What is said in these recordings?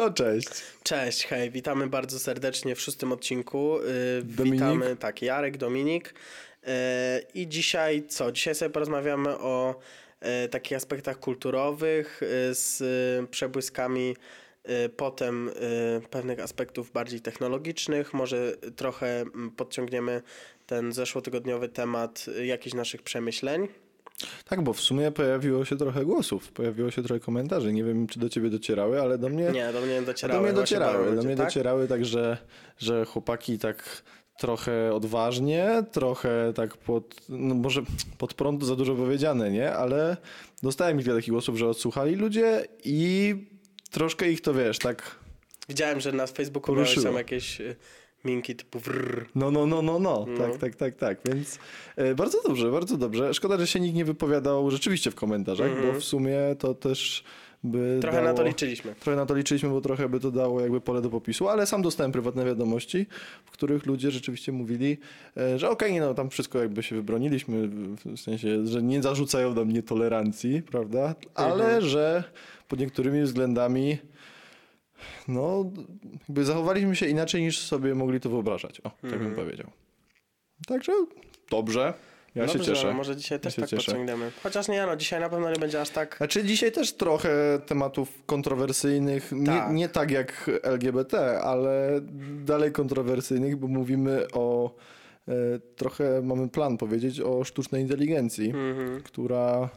No cześć. Cześć, hej, witamy bardzo serdecznie w szóstym odcinku. Yy, Dominik. Witamy, tak, Jarek, Dominik. Yy, I dzisiaj co? Dzisiaj sobie porozmawiamy o yy, takich aspektach kulturowych z przebłyskami potem pewnych aspektów bardziej technologicznych. Może trochę mm, podciągniemy ten zeszłotygodniowy temat jakichś naszych przemyśleń. Tak, bo w sumie pojawiło się trochę głosów, pojawiło się trochę komentarzy. Nie wiem, czy do ciebie docierały, ale do mnie. Nie, do mnie docierały. do mnie docierały. Do mnie tak? docierały tak, że, że chłopaki tak trochę odważnie, trochę tak pod, no może pod prąd za dużo powiedziane, nie? Ale dostałem kilka takich głosów, że odsłuchali ludzie i troszkę ich to wiesz, tak. Widziałem, że na Facebooku Poruszyło. były tam jakieś minki typu wrrr. No, no, no, no, no. No. Tak, tak, tak, tak. Więc e, bardzo dobrze, bardzo dobrze. Szkoda, że się nikt nie wypowiadał rzeczywiście w komentarzach, Mhm. bo w sumie to też by. Trochę dało... na to liczyliśmy. Trochę na to liczyliśmy, bo trochę by to dało jakby pole do popisu, ale sam dostałem prywatne wiadomości, w których ludzie rzeczywiście mówili, e, że okej, no tam wszystko jakby się wybroniliśmy, w- sensie, że nie zarzucają nam nietolerancji, prawda? Ale Mhm. że pod niektórymi względami no jakby zachowaliśmy się inaczej niż sobie mogli to wyobrażać. O, tak bym powiedział. Także dobrze. Ja się Dobrze, cieszę. no może dzisiaj też się tak cieszę. podciągniemy. Chociaż nie, no dzisiaj na pewno nie będzie aż tak. Znaczy dzisiaj też trochę tematów kontrowersyjnych, Tak. Nie, nie tak jak LGBT, ale dalej kontrowersyjnych, bo mówimy o e, trochę mamy plan powiedzieć o sztucznej inteligencji, Mhm. która e,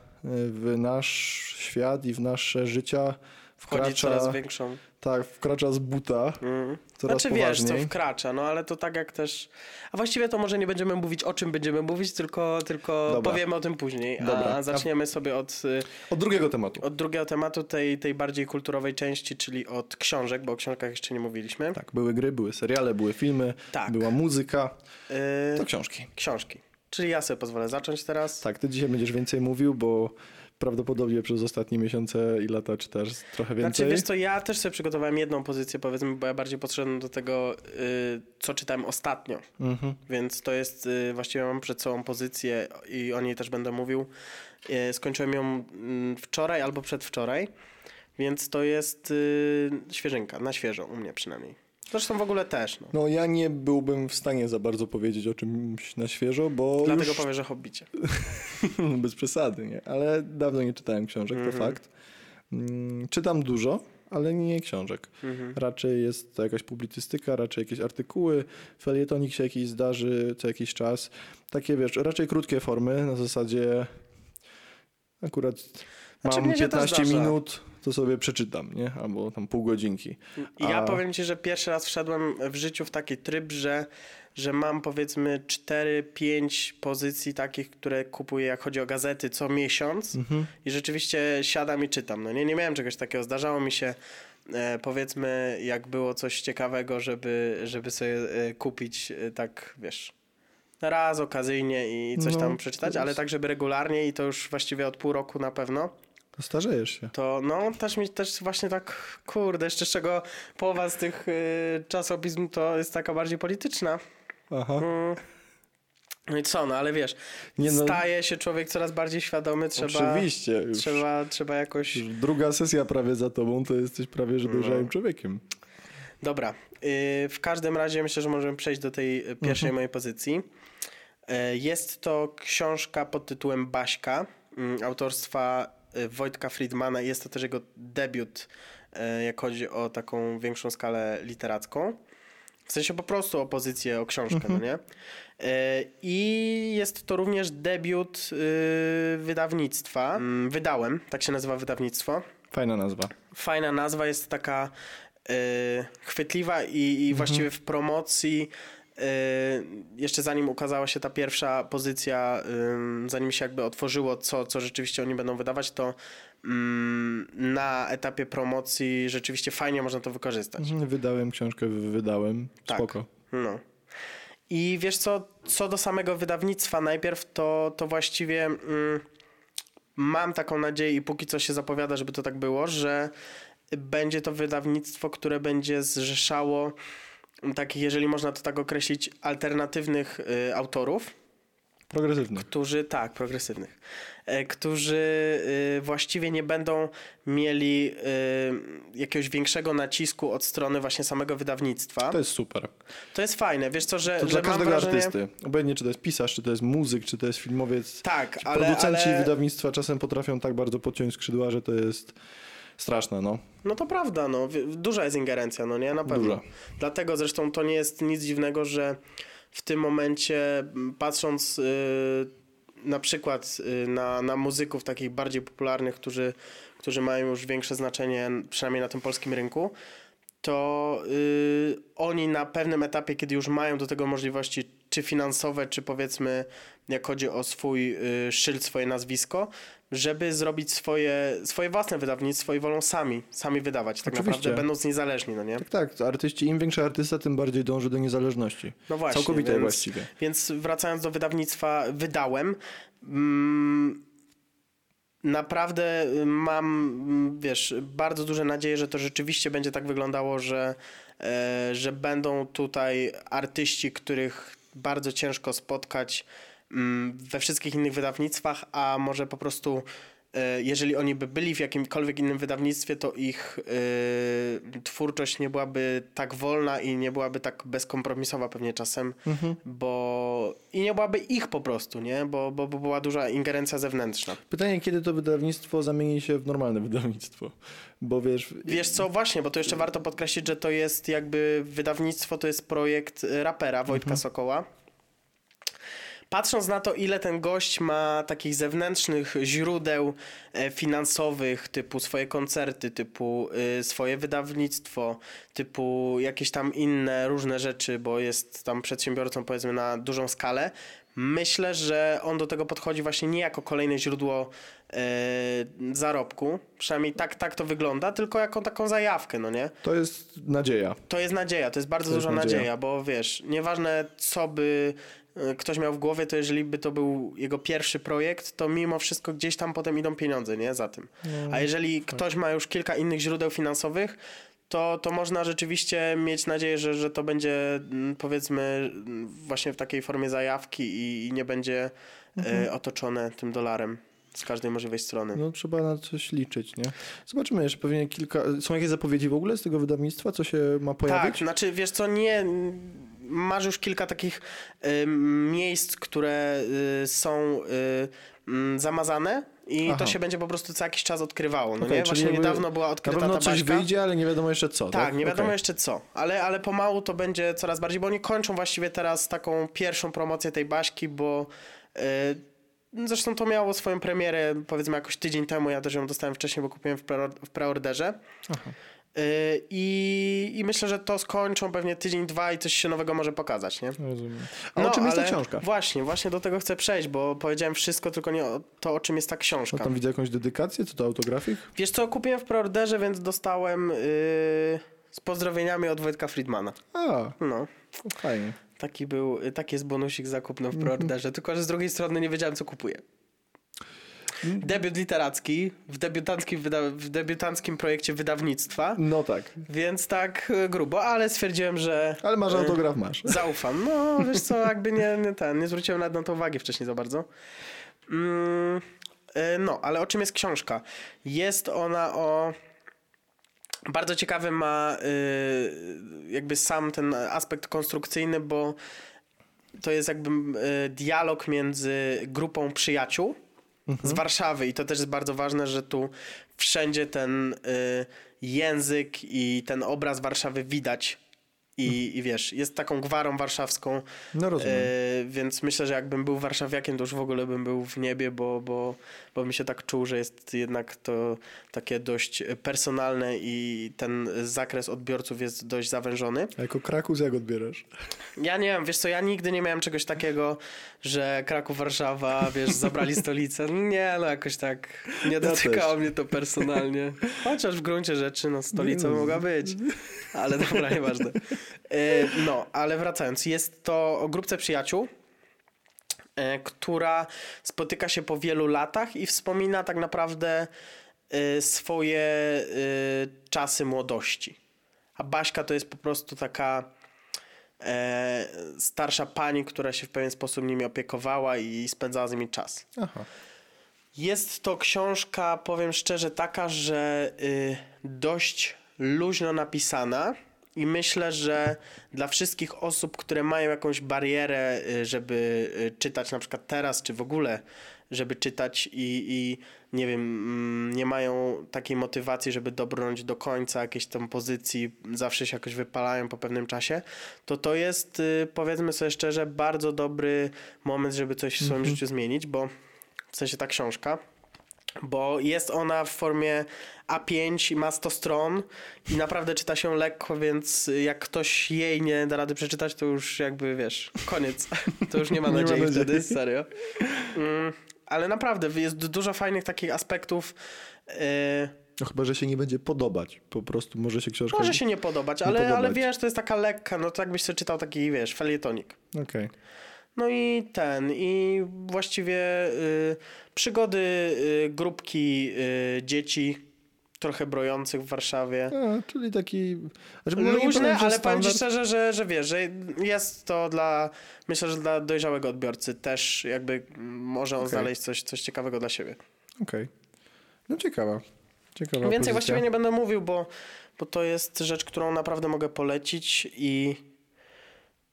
w nasz świat i w nasze życia Wchodzi wkracza, coraz większą. Tak, wkracza z buta Mhm. coraz Znaczy wiesz, co poważniej. wkracza, no ale to tak jak też. A właściwie to może nie będziemy mówić o czym będziemy mówić, tylko, tylko Dobra. powiemy o tym później. Dobra. A zaczniemy sobie od, y, Od drugiego tematu. od drugiego tematu, tej, tej bardziej kulturowej części, czyli od książek, bo o książkach jeszcze nie mówiliśmy. Tak, były gry, były seriale, były filmy, Tak. była muzyka, Y, to książki. książki. Czyli ja sobie pozwolę zacząć teraz. Tak, ty dzisiaj będziesz więcej mówił, bo prawdopodobnie przez ostatnie miesiące i lata czytasz trochę więcej. Znaczy, wiesz co, ja też sobie przygotowałem jedną pozycję, powiedzmy, bo ja bardziej podszedłem do tego, y, co czytałem ostatnio. Mhm. Więc to jest, y, właściwie mam przed sobą pozycję i o niej też będę mówił. Y, Skończyłem ją mm, wczoraj albo przedwczoraj, więc to jest y, świeżynka, na świeżo u mnie przynajmniej. Zresztą w ogóle też, no. No ja nie byłbym w stanie za bardzo powiedzieć o czymś na świeżo, bo Dlatego już powiem, że hobbicie. bez przesady, nie? Ale dawno nie czytałem książek, to Mhm. fakt. Mm, Czytam dużo, ale nie książek. Mhm. Raczej jest to jakaś publicystyka, raczej jakieś artykuły, felietonik się jakiś zdarzy co jakiś czas. Takie, wiesz, raczej krótkie formy, na zasadzie akurat mam mnie się to 15 zdarza. minut, to sobie przeczytam, nie? Albo tam pół godzinki. I ja A- powiem ci, że pierwszy raz wszedłem w życiu w taki tryb, że, że mam powiedzmy 4-5 pozycji takich, które kupuję, jak chodzi o gazety, co miesiąc. Mhm. I rzeczywiście siadam i czytam. No nie, nie miałem czegoś takiego. Zdarzało mi się, e, powiedzmy, jak było coś ciekawego, żeby, żeby sobie e, kupić e, tak, wiesz, raz okazyjnie i coś No, tam przeczytać, ale tak, żeby regularnie i to już właściwie od pół roku na pewno. To starzejesz się. To no, też mi też właśnie tak, kurde, jeszcze z czego połowa z tych y, czasopism to jest taka bardziej polityczna. Aha. Mm. No i co, no ale wiesz, Nie no, staje się człowiek coraz bardziej świadomy, trzeba, oczywiście. Już, trzeba, trzeba jakoś... druga sesja prawie za tobą, to jesteś prawie że dojrzałym No. człowiekiem. Dobra, y, w każdym razie myślę, że możemy przejść do tej pierwszej Mhm. mojej pozycji. Y, Jest to książka pod tytułem Baśka, y, autorstwa Wojtka Friedmana. Jest to też jego debiut, y, jak chodzi o taką większą skalę literacką. W sensie po prostu o pozycję, o książkę, Mhm. no nie? Y, I jest to również debiut y, wydawnictwa. Mm, Wydałem, tak się nazywa wydawnictwo. Fajna nazwa. Fajna nazwa jest taka y, chwytliwa i, i właściwie w promocji y, jeszcze zanim ukazała się ta pierwsza pozycja, zanim się jakby otworzyło, co, co rzeczywiście oni będą wydawać, to na etapie promocji rzeczywiście fajnie można to wykorzystać. Mhm, Wydałem książkę, wydałem. Tak. Spoko. No. I wiesz co, co do samego wydawnictwa najpierw, to, to właściwie mm, mam taką nadzieję i póki co się zapowiada, żeby to tak było, że będzie to wydawnictwo, które będzie zrzeszało takich, jeżeli można to tak określić, alternatywnych y, autorów. Progresywnych. którzy, tak, progresywnych, e, którzy y, właściwie nie będą mieli y, jakiegoś większego nacisku od strony właśnie samego wydawnictwa. To jest super. To jest fajne, wiesz co, że, To że dla każdego wrażenie... artysty. Obojętnie, czy to jest pisarz, czy to jest muzyk, czy to jest filmowiec. Tak, ale, Producenci ale... wydawnictwa czasem potrafią tak bardzo podciąć skrzydła, że to jest straszne, no. No to prawda, no. Duża jest ingerencja, no nie? Na pewno. Duża. Dlatego zresztą to nie jest nic dziwnego, że w tym momencie patrząc y, na przykład y, na, na muzyków takich bardziej popularnych, którzy, którzy mają już większe znaczenie, przynajmniej na tym polskim rynku, to y, oni na pewnym etapie, kiedy już mają do tego możliwości, czy finansowe, czy powiedzmy, jak chodzi o swój y, szyld, swoje nazwisko, żeby zrobić swoje, swoje własne wydawnictwo i wolą sami, sami wydawać, tak Oczywiście. naprawdę będąc niezależni, no nie? Tak, tak. Artyści, im większy artysta, tym bardziej dąży do niezależności. No właśnie. Całkowitej więc, właściwie. Więc wracając do wydawnictwa, wydałem. Mm, naprawdę mam, mm, wiesz, bardzo duże nadzieje, że to rzeczywiście będzie tak wyglądało, że, e, że będą tutaj artyści, których bardzo ciężko spotkać we wszystkich innych wydawnictwach, a może po prostu e, jeżeli oni by byli w jakimkolwiek innym wydawnictwie, to ich e, twórczość nie byłaby tak wolna i nie byłaby tak bezkompromisowa pewnie czasem, Mhm. bo i nie byłaby ich po prostu, nie? Bo, bo, bo była duża ingerencja zewnętrzna. Pytanie, kiedy to wydawnictwo zamieni się w normalne wydawnictwo? Bo wiesz... Wiesz co, właśnie, bo to jeszcze warto podkreślić, że to jest jakby wydawnictwo, to jest projekt y, rapera Wojtka Sokoła. Patrząc na to, ile ten gość ma takich zewnętrznych źródeł e, finansowych, typu swoje koncerty, typu y, swoje wydawnictwo, typu jakieś tam inne różne rzeczy, bo jest tam przedsiębiorcą powiedzmy na dużą skalę, myślę, że on do tego podchodzi właśnie nie jako kolejne źródło e, zarobku, przynajmniej tak, tak to wygląda, tylko jako taką zajawkę, no nie? To jest nadzieja. To jest nadzieja, to jest bardzo To jest duża nadzieja. nadzieja. bo wiesz, nieważne co by e, ktoś miał w głowie, to jeżeli by to był jego pierwszy projekt, to mimo wszystko gdzieś tam potem idą pieniądze, nie? Za tym. A jeżeli ktoś ma już kilka innych źródeł finansowych, to, to można rzeczywiście mieć nadzieję, że, że to będzie mm, powiedzmy mm, właśnie w takiej formie zajawki i, i nie będzie e, otoczone tym dolarem z każdej możliwej strony. No trzeba na coś liczyć, nie? Zobaczymy jeszcze pewnie kilka... Są jakieś zapowiedzi w ogóle z tego wydawnictwa, co się ma pojawić? Tak, znaczy wiesz co, nie, masz już kilka takich y, miejsc, które y, są y, mm, zamazane i Aha. to się będzie po prostu co jakiś czas odkrywało, no Okej, nie? Właśnie niedawno była Na odkryta pewno ta coś baśka. wyjdzie, ale nie wiadomo jeszcze co, tak? Tak, nie wiadomo Okej. jeszcze co, ale, ale pomału to będzie coraz bardziej, bo oni kończą właściwie teraz taką pierwszą promocję tej baśki, bo y, zresztą to miało swoją premierę powiedzmy jakoś tydzień temu, ja też ją dostałem wcześniej, bo kupiłem w, pre, w preorderze. Aha. Y, I, I myślę, że to skończą pewnie tydzień, dwa i coś się nowego może pokazać, nie? Rozumiem. A o czym jest ta książka? Właśnie, właśnie do tego chcę przejść, bo powiedziałem wszystko, tylko nie o to, o czym jest ta No książka. tam widzę jakąś dedykację, co to autografik? Wiesz co, kupiłem w preorderze, więc dostałem yy, z pozdrowieniami od Wojtka Friedmana. A, No, fajnie. Taki był, taki jest bonusik zakupny w preorderze, tylko że z drugiej strony nie wiedziałem, co kupuję. Debiut literacki w debiutanckim, w debiutanckim projekcie wydawnictwa, No tak. więc tak y, grubo, ale stwierdziłem, że Ale masz y, autograf, masz. Zaufam. No, wiesz co, jakby nie, nie ten, nie zwróciłem nawet na to uwagi wcześniej za bardzo. Mm, y, no, ale o czym jest książka? Jest ona o... Bardzo ciekawy ma y, jakby sam ten aspekt konstrukcyjny, bo to jest jakby y, dialog między grupą przyjaciół z Warszawy i to też jest bardzo ważne, że tu wszędzie ten y, język i ten obraz Warszawy widać. I, I wiesz, jest taką gwarą warszawską, No rozumiem. e, więc myślę, że jakbym był warszawiakiem, to już w ogóle bym był w niebie, bo, bo, bo mi się tak czuł, że jest jednak to takie dość personalne i ten zakres odbiorców jest dość zawężony. A jako Krakus jak odbierasz? Ja nie wiem, wiesz co, ja nigdy nie miałem czegoś takiego, że Kraków, Warszawa, wiesz, zabrali stolicę. Nie, no jakoś tak nie dotykało mnie to personalnie. Chociaż w gruncie rzeczy, no stolicą no. mogła być. Ale dobra, nieważne. E, No, ale wracając, jest to o grupce przyjaciół, e, która spotyka się po wielu latach i wspomina tak naprawdę e, swoje czasy młodości. A Baśka to jest po prostu taka starsza pani, która się w pewien sposób nimi opiekowała i spędzała z nimi czas. Aha. Jest to książka, powiem szczerze, taka, że y, dość luźno napisana. I myślę, że dla wszystkich osób, które mają jakąś barierę, y, żeby y, czytać na przykład teraz, czy w ogóle, żeby czytać i, i nie wiem, mm, nie mają takiej motywacji, żeby dobrnąć do końca jakiejś tam pozycji, zawsze się jakoś wypalają po pewnym czasie, to to jest, y, powiedzmy sobie szczerze, bardzo dobry moment, żeby coś w swoim życiu zmienić, bo w sensie ta książka, bo jest ona w formie A5 i ma 100 stron i naprawdę czyta się lekko, więc jak ktoś jej nie da rady przeczytać, to już jakby wiesz, koniec. To już nie ma Nie ma nadziei nadziei. wtedy, serio. Mm, ale naprawdę jest dużo fajnych takich aspektów. Yy, No chyba, że się nie będzie podobać. Po prostu może się książka... może się nie podobać, nie ale, ale podobać. wiesz, to jest taka lekka, no to jakbyś sobie czytał taki, wiesz, felietonik. Okej. No i ten, i właściwie y, przygody y, grupki y, dzieci trochę brojących w Warszawie. A, czyli taki... Nie Luźne, ale powiem ci standard- szczerze, że, że wiesz, że jest to dla, myślę, że dla dojrzałego odbiorcy też jakby może on Okej. znaleźć coś, coś ciekawego dla siebie. Okej. No ciekawa. Ciekawa Więcej pozycja. właściwie nie będę mówił, bo, bo to jest rzecz, którą naprawdę mogę polecić i,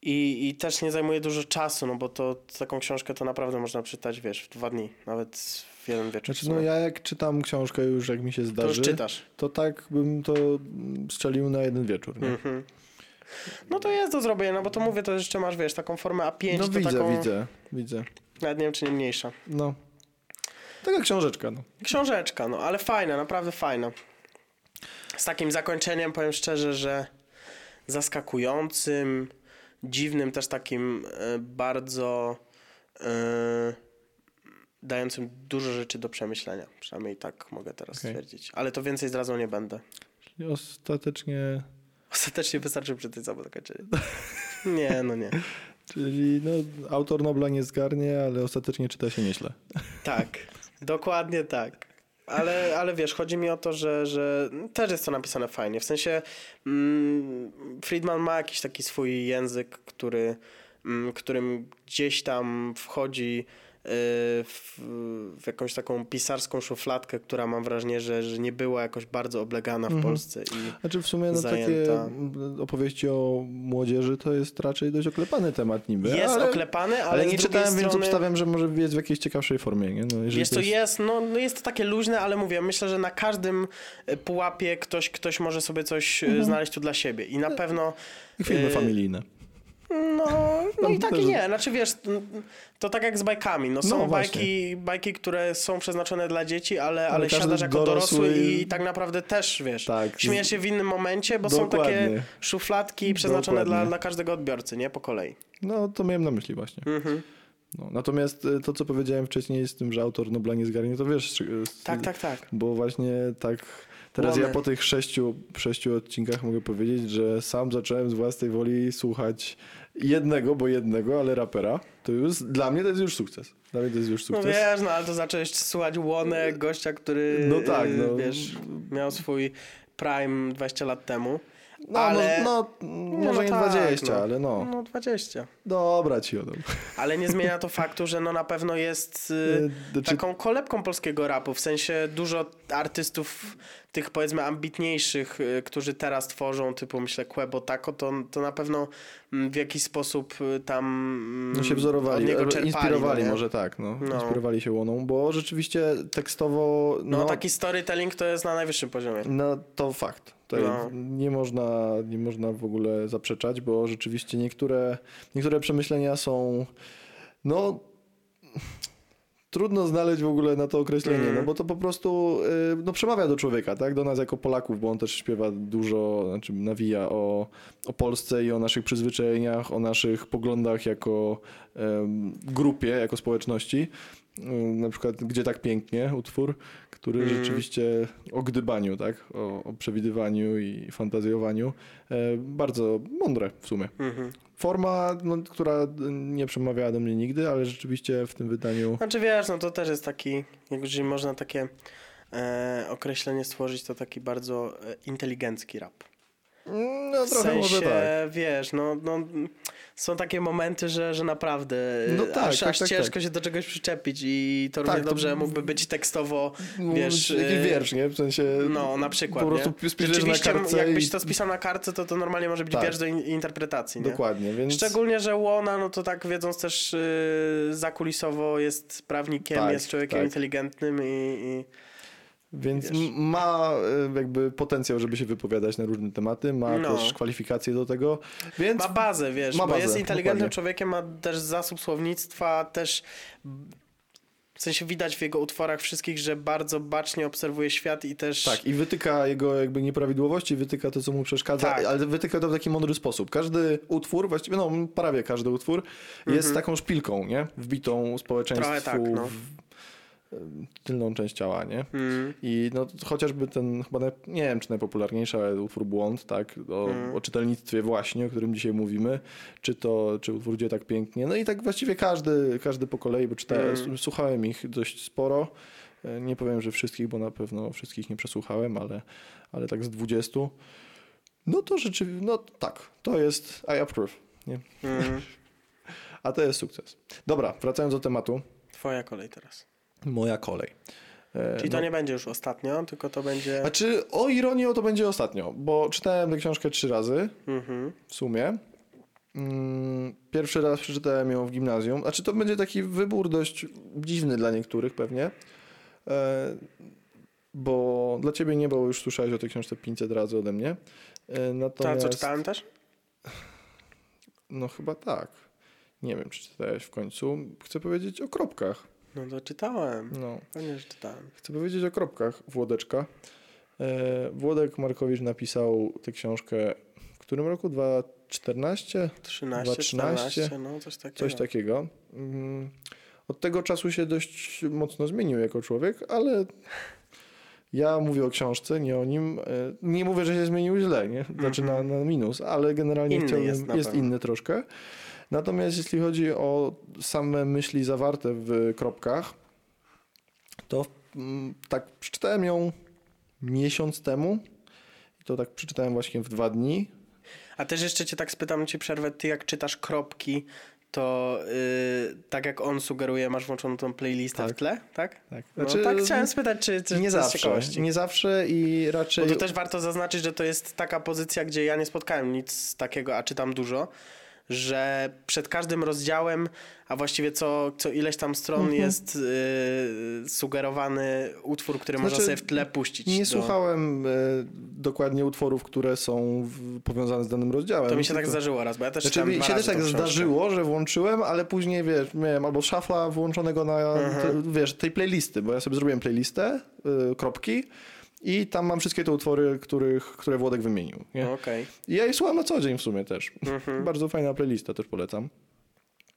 i, i też nie zajmuje dużo czasu, no bo to taką książkę to naprawdę można czytać, wiesz, w dwa dni, nawet w jeden wieczór. Znaczy, no ja jak czytam książkę już, jak mi się to zdarzy, już czytasz. to tak bym to strzelił na jeden wieczór. Nie? Mhm. No to jest do zrobienia, no bo to mówię, to jeszcze masz, wiesz, taką formę A5, No to widzę, taką, widzę, widzę. nawet nie wiem, czy nie mniejsza. No. Taka książeczka, no. Książeczka, no, ale fajna, naprawdę fajna. Z takim zakończeniem powiem szczerze, że zaskakującym, dziwnym, też takim e, bardzo e, dającym dużo rzeczy do przemyślenia. Przynajmniej tak mogę teraz Okej. stwierdzić. Ale to więcej zdradzał nie będę. Czyli ostatecznie... Ostatecznie wystarczy przeczytać samo zakończenie. Nie, no nie. Czyli no, autor Nobla nie zgarnie, ale ostatecznie czyta się nieźle. Tak, dokładnie tak. Ale, ale wiesz, chodzi mi o to, że, że też jest to napisane fajnie. W sensie mm, Friedman ma jakiś taki swój język, który, mm, którym gdzieś tam wchodzi w, w jakąś taką pisarską szufladkę, która mam wrażenie, że, że nie była jakoś bardzo oblegana w Mhm. Polsce. I, Znaczy w sumie no, takie Zajęta. mm, opowieści o młodzieży to jest raczej dość oklepany temat niby. jest ale, oklepany, ale, ale nie czytałem, więc strony... obstawiam, że może jest w jakiejś ciekawszej formie. Nie? No, Wiesz, to jest... jest, no, no jest to takie luźne, ale mówię, myślę, że na każdym e, pułapie ktoś, ktoś może sobie coś e, znaleźć tu dla siebie. I na pewno. Filmy e, familijne. No, no i tak i nie. Znaczy wiesz, to tak jak z bajkami. No, są No bajki, bajki, które są przeznaczone dla dzieci, ale, ale, każdy siadasz jako dorosły, dorosły i tak naprawdę też wiesz. Tak. Śmiejesz się w innym momencie, bo są takie Dokładnie. szufladki przeznaczone dla, Dokładnie. dla każdego odbiorcy, nie? Po kolei. No to miałem na myśli właśnie. Mhm. No, natomiast y, to, co powiedziałem wcześniej z tym, że autor Nobla nie zgarnie, to wiesz... Tak, tak, tak. Bo właśnie tak... Teraz ja po tych sześciu, sześciu odcinkach mogę powiedzieć, że sam zacząłem z własnej woli słuchać jednego, bo jednego, ale rapera. To już dla mnie to jest już sukces. Dla mnie to jest już No sukces. wiesz, no ale to zacząłeś słuchać Łonę, gościa, który No tak, y, no. wiesz, miał swój prime 20 lat temu. no, ale- no, no, może no nie tak, 20, no. ale no. No 20. Dobra ci oddam. Ale nie zmienia to faktu, że no na pewno jest Y, znaczy- taką kolebką polskiego rapu. W sensie dużo artystów tych powiedzmy ambitniejszych, y, którzy teraz tworzą, typu myślę Quebo Taco, to, to na pewno mm, w jakiś sposób y, tam mm, No się od wzorowali, niego czerpali. inspirowali no, może tak, no. No. Inspirowali się łoną, bo rzeczywiście tekstowo, No, no, taki storytelling to jest na najwyższym poziomie. no to fakt. No. nie, można, nie można w ogóle zaprzeczać, bo rzeczywiście niektóre, niektóre przemyślenia są, no trudno znaleźć w ogóle na to określenie, Mm. no bo to po prostu y, no, przemawia do człowieka, tak? Do nas jako Polaków, bo on też śpiewa dużo, znaczy nawija o, o Polsce i o naszych przyzwyczajeniach, o naszych poglądach jako em, grupie, jako społeczności. Na przykład Gdzie tak pięknie, utwór, który Mm. rzeczywiście o gdybaniu, tak? O, o przewidywaniu i fantazjowaniu. E, bardzo mądre w sumie. Mhm. Forma, no, która nie przemawiała do mnie nigdy, ale rzeczywiście w tym wydaniu Znaczy wiesz, no to też jest taki, jak jeżeli można takie e, określenie stworzyć, to taki bardzo e, inteligencki rap. No W trochę sensie, może tak. wiesz, no, no są takie momenty, że, że naprawdę No tak, aż, tak, aż tak, ciężko tak. się do czegoś przyczepić i to równie Tak, to- dobrze mógłby być tekstowo, Mógł wiesz... jakiś y, wiersz, nie? W sensie... No, na przykład, Po prostu nie? spiszesz na kartce jakbyś i- to spisał na kartce, to to normalnie może być Tak. wiersz do in- interpretacji, nie? Dokładnie, więc... Szczególnie, że Łona, no to tak wiedząc też yy, zakulisowo jest prawnikiem, Tak, jest człowiekiem tak. inteligentnym i, i Więc Wiesz. ma e, jakby potencjał, żeby się wypowiadać na różne tematy, ma No. też kwalifikacje do tego, więc ma bazę, wiesz, Ma bo bazę, jest inteligentnym dokładnie. człowiekiem, ma też zasób słownictwa, też w sensie widać w jego utworach wszystkich, że bardzo bacznie obserwuje świat i też... tak, i wytyka jego jakby nieprawidłowości, wytyka to, co mu przeszkadza, Tak. ale wytyka to w taki mądry sposób. Każdy utwór, właściwie no prawie każdy utwór jest taką szpilką, nie? Wbitą społeczeństwu Mhm. Trochę tak, no. w tylną część ciała, nie? Mm, I no, chociażby ten, chyba naj, nie wiem, czy najpopularniejszy, ale utwór Błąd, tak, o, Mm. o czytelnictwie właśnie, o którym dzisiaj mówimy, czy to, czy utwór Gdzie tak pięknie, no i tak właściwie każdy, każdy po kolei, bo czytałem, Mm. słuchałem ich dość sporo, E, nie powiem, że wszystkich, bo na pewno wszystkich nie przesłuchałem, ale, ale tak z 20, no to rzeczywiście, no tak, to jest I approve, nie? mm. A to jest sukces. Dobra, wracając do tematu, Twoja kolej teraz. Moja kolej. E, Czyli no- to nie będzie już ostatnio, tylko to będzie... Znaczy, o ironię to będzie ostatnio, bo czytałem tę książkę trzy razy Mhm. w sumie. Mm, Pierwszy raz przeczytałem ją w gimnazjum. Znaczy, to będzie taki wybór dość dziwny dla niektórych pewnie. E, Bo dla ciebie nie, bo już słyszałeś o tej książce 500 razy ode mnie. E, Ta, Natomiast, co czytałem też? No chyba tak. Nie wiem, czy czytałeś w końcu. Chcę powiedzieć o kropkach. No to czytałem. No. Pewnie, że czytałem. Chcę powiedzieć o kropkach Włodeczka. E, Włodek Markowicz napisał tę książkę w którym roku? 2014? 13, 2013, 14, no coś takiego. Coś takiego. Mm, Od tego czasu się dość mocno zmienił jako człowiek, ale ja mówię o książce, nie o nim. E, Nie mówię, że się zmienił źle, nie? Znaczy na, na minus, ale generalnie Inny chciałbym, jest jest, inny troszkę. Natomiast jeśli chodzi o same myśli zawarte w kropkach, to mm, tak przeczytałem ją miesiąc temu. I to tak przeczytałem właśnie w dwa dni. A też jeszcze cię tak spytam, ci przerwę, ty jak czytasz kropki, to yy, tak jak on sugeruje, masz włączoną tą playlistę Tak. w tle, tak? Tak. No, tak chciałem spytać, czy, czy nie zawsze, ciekawości. nie zawsze i raczej... Bo to też warto zaznaczyć, że to jest taka pozycja, gdzie ja nie spotkałem nic takiego, a czytam dużo, że przed każdym rozdziałem, a właściwie co, co ileś tam stron Mhm. jest yy, sugerowany utwór, który można Znaczy, sobie w tle puścić. Nie do- słuchałem e, dokładnie utworów, które są w, powiązane z danym rozdziałem. To mi się tak tylko- zdarzyło raz, bo ja też Znaczy, mi się też tak zdarzyło, że włączyłem, ale później, wiesz, miałem albo szafla włączonego na, Mhm. te, wiesz, tej playlisty, bo ja sobie zrobiłem playlistę, y, kropki i tam mam wszystkie te utwory, których, które Włodek wymienił. Nie? Okej. I ja je słucham na co dzień w sumie też. Mhm. Bardzo fajna playlista, też polecam.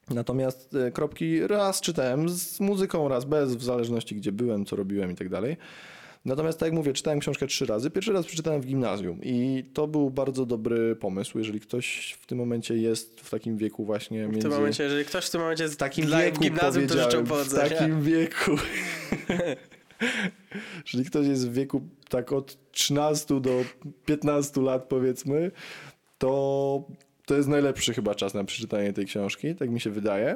Natomiast e, kropki raz czytałem z muzyką, raz bez, w zależności gdzie byłem, co robiłem i tak dalej. Natomiast tak jak mówię, czytałem książkę trzy razy. Pierwszy raz przeczytałem w gimnazjum i to był bardzo dobry pomysł, jeżeli ktoś w tym momencie jest w takim wieku właśnie W między... tym momencie, jeżeli ktoś w tym momencie jest w takim wieku w gimnazjum, to życzę w takim wieku. Jeżeli ktoś jest w wieku tak od 13 do 15 lat powiedzmy, to to jest najlepszy chyba czas na przeczytanie tej książki, tak mi się wydaje.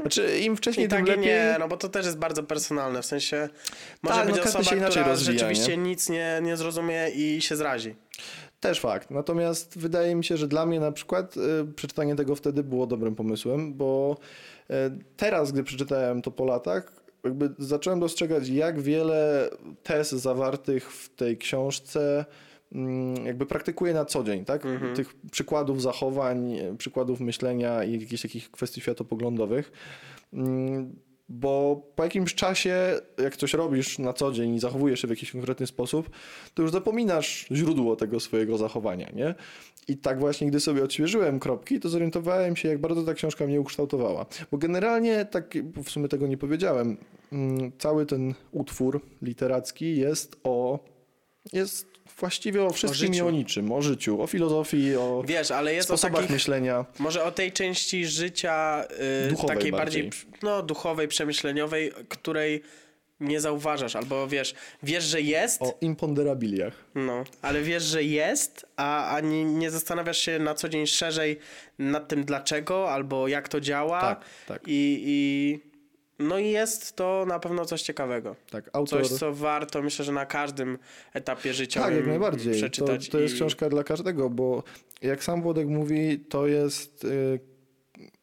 Znaczy im wcześniej, I tym tak i lepiej. nie, no bo to też jest bardzo personalne, w sensie może Tak, no być każdy osoba, inaczej która rozwija, rzeczywiście nie? nic nie, nie zrozumie i się zrazi. Też fakt. Natomiast wydaje mi się, że dla mnie na przykład y, przeczytanie tego wtedy było dobrym pomysłem, bo y, teraz, gdy przeczytałem to po latach, jakby zacząłem dostrzegać, jak wiele tez zawartych w tej książce mm, jakby praktykuję na co dzień, tak? Mhm. Tych przykładów zachowań, przykładów myślenia i jakichś takich kwestii światopoglądowych. Bo po jakimś czasie, jak coś robisz na co dzień i zachowujesz się w jakiś konkretny sposób, to już zapominasz źródło tego swojego zachowania, nie? I tak właśnie, gdy sobie odświeżyłem kropki, to zorientowałem się, jak bardzo ta książka mnie ukształtowała. Bo generalnie, tak w sumie tego nie powiedziałem, mm, cały ten utwór literacki jest o... jest właściwie o wszystkim i życiu. o niczym, o życiu, o filozofii, o Wiesz, ale jest o sposobach takich, myślenia. może o tej części życia y, Duchowej takiej bardziej. bardziej, no, duchowej, przemyśleniowej, której nie zauważasz, albo wiesz, wiesz, że jest, O imponderabiliach. no, ale wiesz, że jest, a, a nie, nie zastanawiasz się na co dzień szerzej nad tym dlaczego, albo jak to działa. Tak, tak. I, i no i jest to na pewno coś ciekawego. Tak, autor... Coś, co warto, myślę, że na każdym etapie życia Tak, jak najbardziej. To, przeczytać. to jest i... książka dla każdego, bo jak sam Włodek mówi, to jest. y,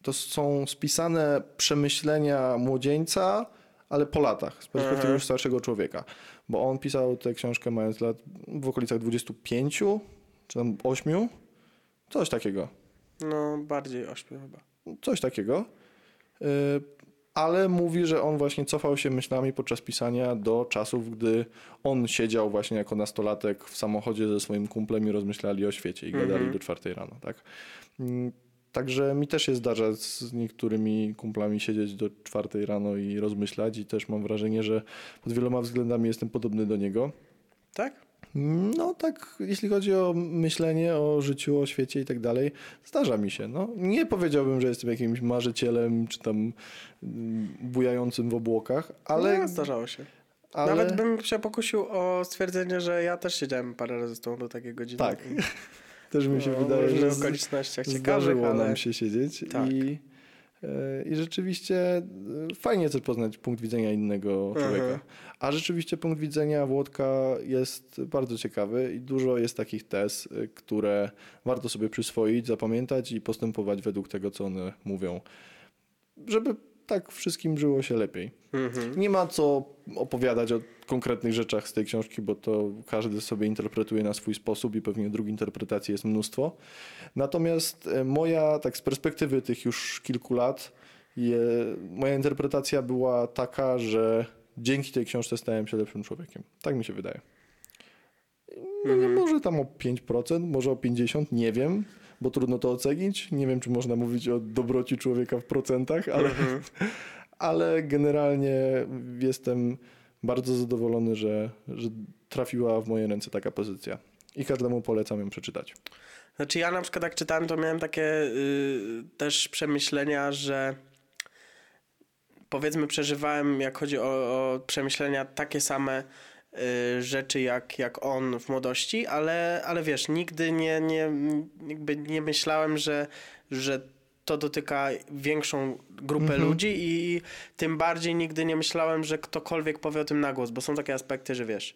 To są spisane przemyślenia młodzieńca, ale po latach, z perspektywy Aha. już starszego człowieka. Bo on pisał tę książkę mając lat w okolicach 25 czy tam 8, coś takiego. No, bardziej ośmiu chyba. Coś takiego. Ale mówi, że on właśnie cofał się myślami podczas pisania do czasów, gdy on siedział właśnie jako nastolatek w samochodzie ze swoim kumplem i rozmyślali o świecie i gadali Mhm. do czwartej rano, tak? Mm, Także mi też się zdarza z niektórymi kumplami siedzieć do czwartej rano i rozmyślać i też mam wrażenie, że pod wieloma względami jestem podobny do niego. Tak? No tak, jeśli chodzi o myślenie o życiu, o świecie i tak dalej, zdarza mi się. No, nie powiedziałbym, że jestem jakimś marzycielem czy tam mm, bujającym w obłokach, ale... No, zdarzało się. ale... Nawet bym się pokusił o stwierdzenie, że ja też siedziałem parę razy z tobą do takiej godziny. Tak. Też mi się No, wydaje, w że z- okolicznościach ciekawych, zdarzyło ale... nam się siedzieć Tak. i, i rzeczywiście e, fajnie też poznać punkt widzenia innego człowieka. A rzeczywiście punkt widzenia Włodka jest bardzo ciekawy i dużo jest takich tez, e, które warto sobie przyswoić, zapamiętać i postępować według tego, co one mówią, żeby tak wszystkim żyło się lepiej. Mhm. Nie ma co opowiadać o konkretnych rzeczach z tej książki, bo to każdy sobie interpretuje na swój sposób i pewnie dróg interpretacji jest mnóstwo. Natomiast e, moja, tak z perspektywy tych już kilku lat, je, moja interpretacja była taka, że dzięki tej książce stałem się lepszym człowiekiem. Tak mi się wydaje. No, nie, może tam o 5%, może o 50%, nie wiem, bo trudno to ocenić. Nie wiem, czy można mówić o dobroci człowieka w procentach, ale, Mhm. ale generalnie jestem bardzo zadowolony, że, że trafiła w moje ręce taka pozycja. I każdemu polecam ją przeczytać. Znaczy ja na przykład jak czytałem, to miałem takie y, też przemyślenia, że powiedzmy przeżywałem, jak chodzi o, o przemyślenia, takie same rzeczy jak, jak on w młodości, ale, ale wiesz, nigdy nie, nie, jakby nie myślałem, że, że to dotyka większą grupę Mhm. ludzi i tym bardziej nigdy nie myślałem, że ktokolwiek powie o tym na głos, bo są takie aspekty, że wiesz,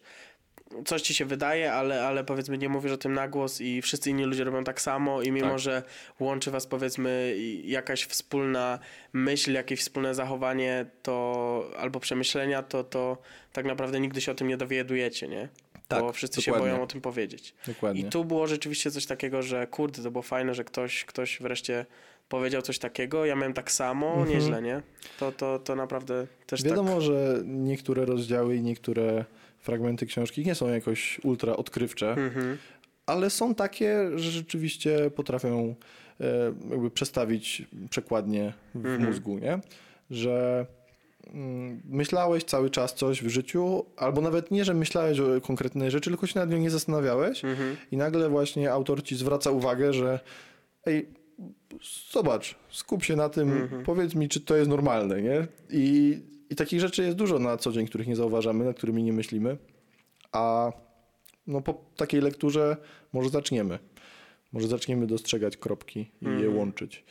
coś ci się wydaje, ale, ale powiedzmy nie mówisz o tym na głos i wszyscy inni ludzie robią tak samo i mimo, Tak. że łączy was powiedzmy jakaś wspólna myśl, jakieś wspólne zachowanie to albo przemyślenia, to, to tak naprawdę nigdy się o tym nie dowiadujecie, nie? Tak, Bo wszyscy się dokładnie. boją o tym powiedzieć. Dokładnie. I tu było rzeczywiście coś takiego, że kurde, to było fajne, że ktoś, ktoś wreszcie powiedział coś takiego. Ja miałem tak samo, Mhm. nieźle, nie? To, to, to naprawdę też Wiadomo, tak... że niektóre rozdziały i niektóre fragmenty książki nie są jakoś ultra odkrywcze, Mhm. ale są takie, że rzeczywiście potrafią e, jakby przestawić przekładnie w Mhm. mózgu, nie? Że mm, myślałeś cały czas coś w życiu, albo nawet nie, że myślałeś o konkretnej rzeczy, tylko się nad nią nie zastanawiałeś Mhm. i nagle właśnie autor ci zwraca uwagę, że ej, zobacz, skup się na tym, Mhm. powiedz mi, czy to jest normalne, nie? I, I takich rzeczy jest dużo na co dzień, których nie zauważamy, nad którymi nie myślimy, a no po takiej lekturze może zaczniemy. Może zaczniemy dostrzegać kropki i je Mhm. łączyć.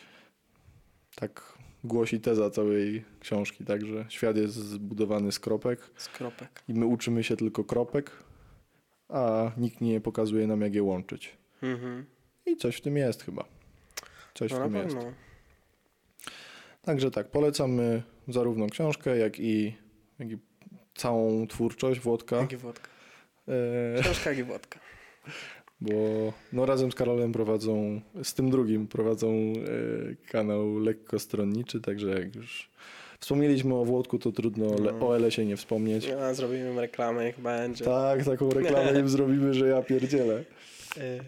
Tak głosi teza całej książki, tak, że świat jest zbudowany z kropek Z kropek. i my uczymy się tylko kropek, a nikt nie pokazuje nam, jak je łączyć. Mhm. I coś w tym jest chyba. Coś No w tym jest. Także tak, polecamy zarówno książkę, jak i, jak i całą twórczość Włodka. Jak i wodka. E, Książka jak i wodka. bo no razem z Karolem prowadzą, z tym drugim prowadzą e, kanał lekko stronniczy, także jak już wspomnieliśmy o Włodku, to trudno No. o LS-ie nie wspomnieć. Ja, zrobimy im reklamę, niech będzie. Tak, taką reklamę im zrobimy, że ja pierdzielę. Y,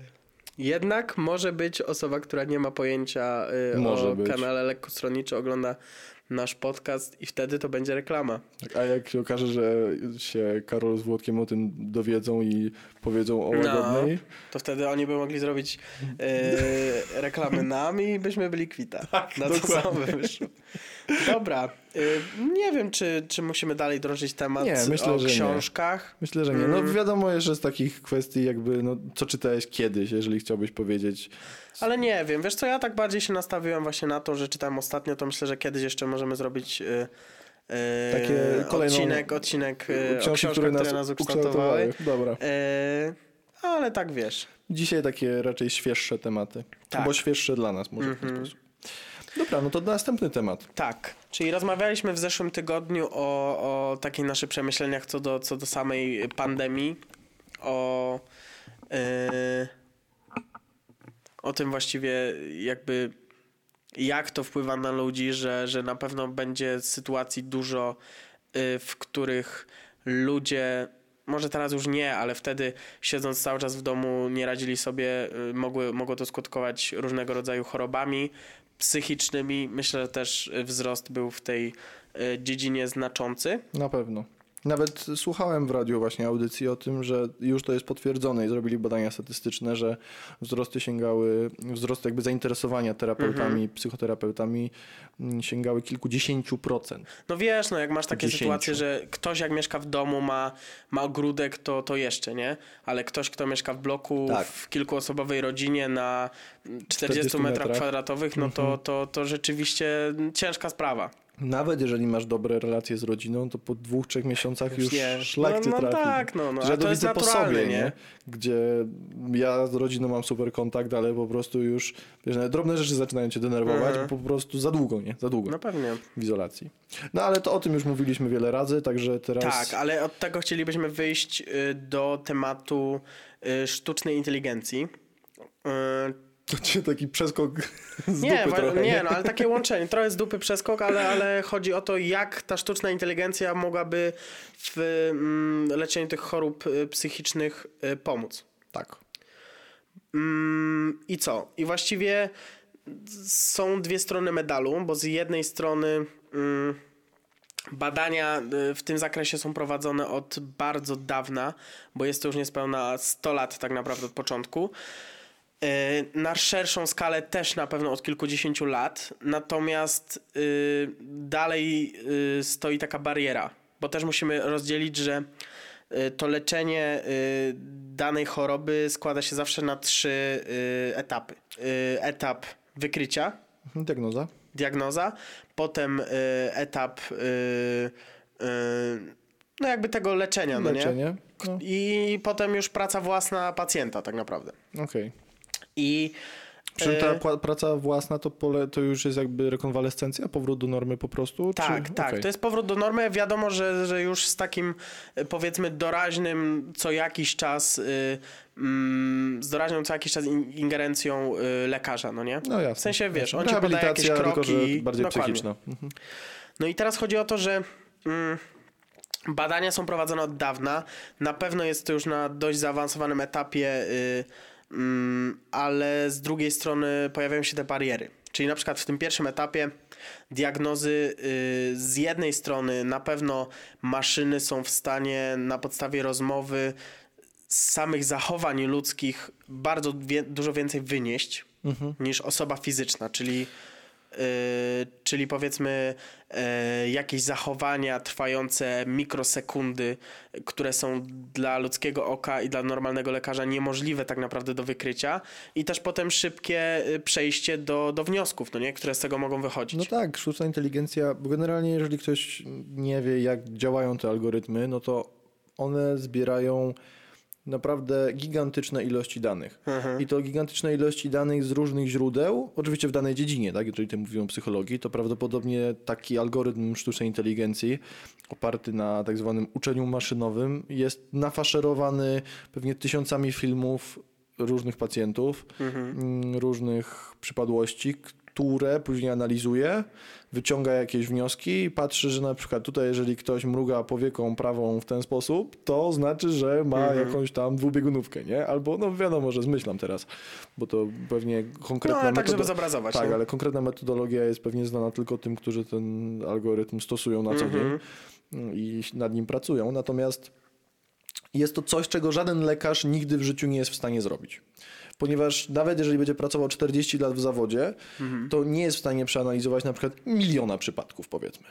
Jednak może być osoba, która nie ma pojęcia y, o być. kanale lekkostronniczy, ogląda nasz podcast i wtedy to będzie reklama. Tak, a jak się okaże, że się Karol z Włodkiem o tym dowiedzą i powiedzą o łagodnej? No, to wtedy oni by mogli zrobić e, reklamy nam i byśmy byli kwita. Tak, Na to dokładnie. samo wyszło. Dobra. E, nie wiem, czy, czy musimy dalej drążyć temat Nie, myślę, o że nie. książkach. Myślę, że nie. Mm. No wiadomo jeszcze z takich kwestii jakby, no co czytałeś kiedyś, jeżeli chciałbyś powiedzieć. Ale nie wiem, wiesz co, ja tak bardziej się nastawiłem właśnie na to, że czytałem ostatnio, to myślę, że kiedyś jeszcze możemy zrobić e, Takie kolejną- odcinek, odcinek o Książki, książkach, które które nas nas ukształtowały. Dobra. E, ale tak wiesz. Dzisiaj takie raczej świeższe tematy. Tak. Albo świeższe dla nas może w ten Mhm. sposób. Dobra, no to następny temat. Tak, czyli rozmawialiśmy w zeszłym tygodniu o, o takich naszych przemyśleniach co do, co do samej pandemii, o, yy, o tym właściwie jakby jak to wpływa na ludzi, że, że na pewno będzie sytuacji dużo, yy, w których ludzie, może teraz już nie, ale wtedy siedząc cały czas w domu nie radzili sobie, yy, mogły, mogło to skutkować różnego rodzaju chorobami psychicznymi. Myślę, że też wzrost był w tej y, dziedzinie znaczący. Na pewno. Nawet słuchałem w radiu właśnie audycji o tym, że już to jest potwierdzone i zrobili badania statystyczne, że wzrosty sięgały, wzrost jakby zainteresowania terapeutami, psychoterapeutami mm, sięgały kilkudziesięciu procent. No wiesz, no jak masz takie sytuacje, że ktoś jak mieszka w domu ma, ma ogródek, to, to jeszcze, nie? Ale ktoś, kto mieszka w bloku, Tak. w kilkuosobowej rodzinie na 40, 40 metrach metrach. kwadratowych, no to, to, to rzeczywiście ciężka sprawa. Nawet jeżeli masz dobre relacje z rodziną, to po dwóch, trzech miesiącach już Nie. szlak no, no trafi. tak, no, no. Że to to widzę po sobie, nie? nie? Gdzie ja z rodziną mam super kontakt, ale po prostu już, wiesz, drobne rzeczy zaczynają cię denerwować, Mhm. bo po prostu za długo, nie? Za długo No pewnie. w izolacji. No ale to o tym już mówiliśmy wiele razy, także teraz... Tak, ale od tego chcielibyśmy wyjść y, do tematu y, sztucznej inteligencji. To cię taki przeskok z Nie, dupy trochę, nie, no ale takie łączenie. Trochę z dupy przeskok, ale, ale chodzi o to, jak ta sztuczna inteligencja mogłaby w mm, leczeniu tych chorób y, psychicznych y, pomóc. Tak. Mm, I co? I właściwie są dwie strony medalu, bo z jednej strony mm, badania y, w tym zakresie są prowadzone od bardzo dawna, bo jest to już niespełna 100 lat tak naprawdę od początku. Y, Na szerszą skalę też na pewno od kilkudziesięciu lat, natomiast y, dalej y, stoi taka bariera, bo też musimy rozdzielić, że to leczenie danej choroby składa się zawsze na trzy etapy. Etap wykrycia, Diagnoza? diagnoza, potem etap no jakby tego leczenia, no nie? Leczenie? No, I potem już praca własna pacjenta tak naprawdę. okej. I czym ta e, praca własna to, pole, to już jest jakby rekonwalescencja, powrót do normy po prostu? tak, czy... tak, okej. to jest powrót do normy. Wiadomo, że, że już z takim e, powiedzmy doraźnym co jakiś czas, y, mm, z doraźną co jakiś czas in, ingerencją y, lekarza, no nie? No jasne. W sensie, wiesz, on ci podaje jakieś kroki. tylko bardziej Dokładnie. psychiczna. Mhm. No i teraz chodzi o to, że mm, badania są prowadzone od dawna. Na pewno jest to już na dość zaawansowanym etapie, y, ale z drugiej strony pojawiają się te bariery. Czyli na przykład w tym pierwszym etapie diagnozy y, z jednej strony na pewno maszyny są w stanie na podstawie rozmowy z samych zachowań ludzkich bardzo wie, dużo więcej wynieść Mhm. niż osoba fizyczna, czyli, czyli powiedzmy yy, jakieś zachowania trwające mikrosekundy, które są dla ludzkiego oka i dla normalnego lekarza niemożliwe tak naprawdę do wykrycia i też potem szybkie y, przejście do, do wniosków, no nie? które z tego mogą wychodzić. No tak, sztuczna inteligencja, bo generalnie jeżeli ktoś nie wie, jak działają te algorytmy, no to one zbierają naprawdę gigantyczne ilości danych. Mhm. I to gigantyczne ilości danych z różnych źródeł, oczywiście w danej dziedzinie, tak? jeżeli ty mówimy o psychologii, to prawdopodobnie taki algorytm sztucznej inteligencji oparty na tak zwanym uczeniu maszynowym jest nafaszerowany pewnie tysiącami filmów różnych pacjentów, Mhm. mm, różnych przypadłości, które później analizuje, wyciąga jakieś wnioski i patrzy, że na przykład tutaj, jeżeli ktoś mruga powieką prawą w ten sposób, to znaczy, że ma Mhm. jakąś tam dwubiegunówkę, nie? Albo, no wiadomo, że zmyślam teraz, bo to pewnie No, konkretna ale tak, żeby zobrazować. Tak, nie? ale konkretna metodologia jest pewnie znana tylko tym, którzy ten algorytm stosują na co Mhm. dzień i nad nim pracują. Natomiast jest to coś, czego żaden lekarz nigdy w życiu nie jest w stanie zrobić. Ponieważ nawet jeżeli będzie pracował 40 lat w zawodzie, Mhm. to nie jest w stanie przeanalizować na przykład miliona przypadków, powiedzmy.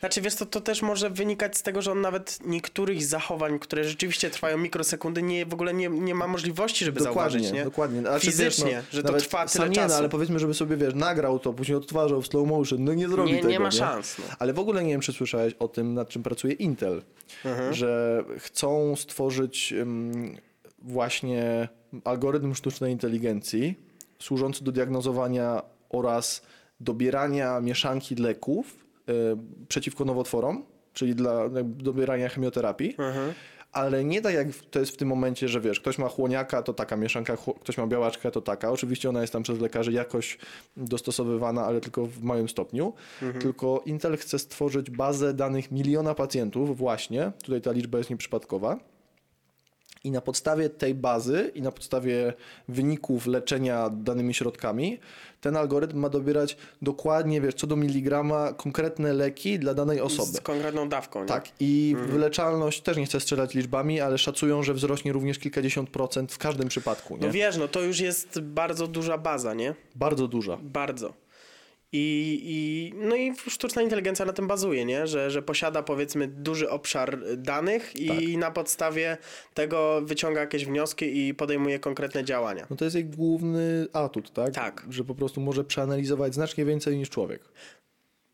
Znaczy, wiesz, to, to też może wynikać z tego, że on nawet niektórych zachowań, które rzeczywiście trwają mikrosekundy, nie, w ogóle nie, nie ma możliwości, żeby zauważyć, nie? dokładnie. Znaczy, Fizycznie, wiesz, że to trwa tyle nie, czasu. No, ale powiedzmy, żeby sobie, wiesz, nagrał to, później odtwarzał w slow motion, no nie zrobi Nie, tego, nie ma szans. No. Ale w ogóle nie wiem, czy słyszałeś o tym, nad czym pracuje Intel, Mhm. że chcą stworzyć ym, właśnie algorytm sztucznej inteligencji służący do diagnozowania oraz dobierania mieszanki leków y, przeciwko nowotworom, czyli dla dobierania chemioterapii. Mhm. Ale nie tak jak to jest w tym momencie, że wiesz, ktoś ma chłoniaka, to taka mieszanka, ktoś ma białaczkę, to taka. Oczywiście ona jest tam przez lekarzy jakoś dostosowywana, ale tylko w małym stopniu. Tylko Intel chce stworzyć bazę danych miliona pacjentów właśnie, tutaj ta liczba jest nieprzypadkowa. I na podstawie tej bazy i na podstawie wyników leczenia danymi środkami, ten algorytm ma dobierać dokładnie, wiesz, co do miligrama konkretne leki dla danej osoby. Z konkretną dawką, nie? Tak, i wyleczalność też nie chcę strzelać liczbami, ale szacują, że wzrośnie również kilkadziesiąt procent w każdym przypadku. Nie? No wiesz, no to już jest bardzo duża baza, nie? Bardzo duża. Bardzo. I, i, no i sztuczna inteligencja na tym bazuje, nie? Że, że posiada powiedzmy duży obszar danych i Tak. na podstawie tego wyciąga jakieś wnioski i podejmuje konkretne działania. No to jest jej główny atut, tak? Tak. Że po prostu może przeanalizować znacznie więcej niż człowiek.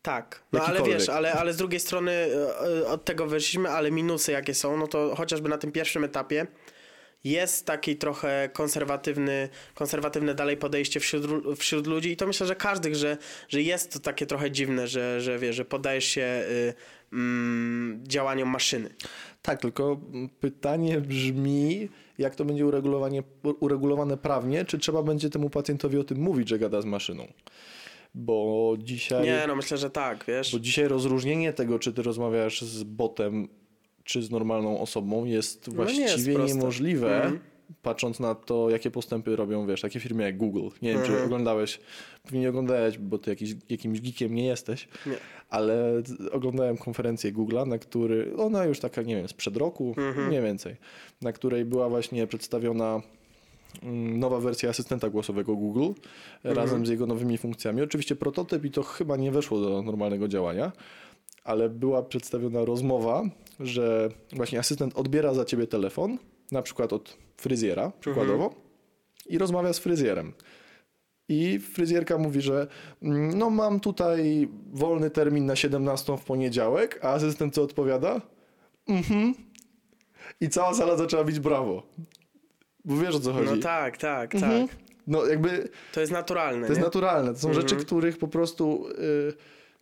Tak, no ale wiesz, ale, ale z drugiej strony e, e, od tego wyszliśmy, ale minusy jakie są, no to chociażby na tym pierwszym etapie jest taki trochę konserwatywny, konserwatywne dalej podejście wśród, wśród ludzi i to myślę, że każdych, że, że jest to takie trochę dziwne, że, że wiesz, że podajesz się y, mm, działaniom maszyny. Tak, tylko pytanie brzmi, jak to będzie uregulowanie, uregulowane prawnie, czy trzeba będzie temu pacjentowi o tym mówić, że gada z maszyną? Bo dzisiaj, Nie, no myślę, że tak, wiesz. bo dzisiaj rozróżnienie tego, czy ty rozmawiasz z botem, czy z normalną osobą jest No nie jest właściwie niemożliwe. Mhm. Patrząc na to, jakie postępy robią, wiesz, takie firmy jak Google. Nie wiem, czy Mhm. oglądałeś, pewnie nie oglądałeś, bo ty jakiś, jakimś geekiem nie jesteś, Nie. ale oglądałem konferencję Google'a, na który, ona już taka, nie wiem, sprzed roku, Mhm. mniej więcej, na której była właśnie przedstawiona mm, nowa wersja asystenta głosowego Google razem z jego nowymi funkcjami. Oczywiście prototyp i to chyba nie weszło do normalnego działania, ale była przedstawiona rozmowa, że właśnie asystent odbiera za ciebie telefon, na przykład od fryzjera przykładowo i rozmawia z fryzjerem. I fryzjerka mówi, że mm, no mam tutaj wolny termin na 17 w poniedziałek, a asystent co odpowiada? Mhm. I cała sala zaczęła bić brawo. Bo wiesz o co chodzi. No tak, tak, Mhm. tak. No jakby To jest naturalne, to jest nie? naturalne. To są Mhm. rzeczy, których po prostu y,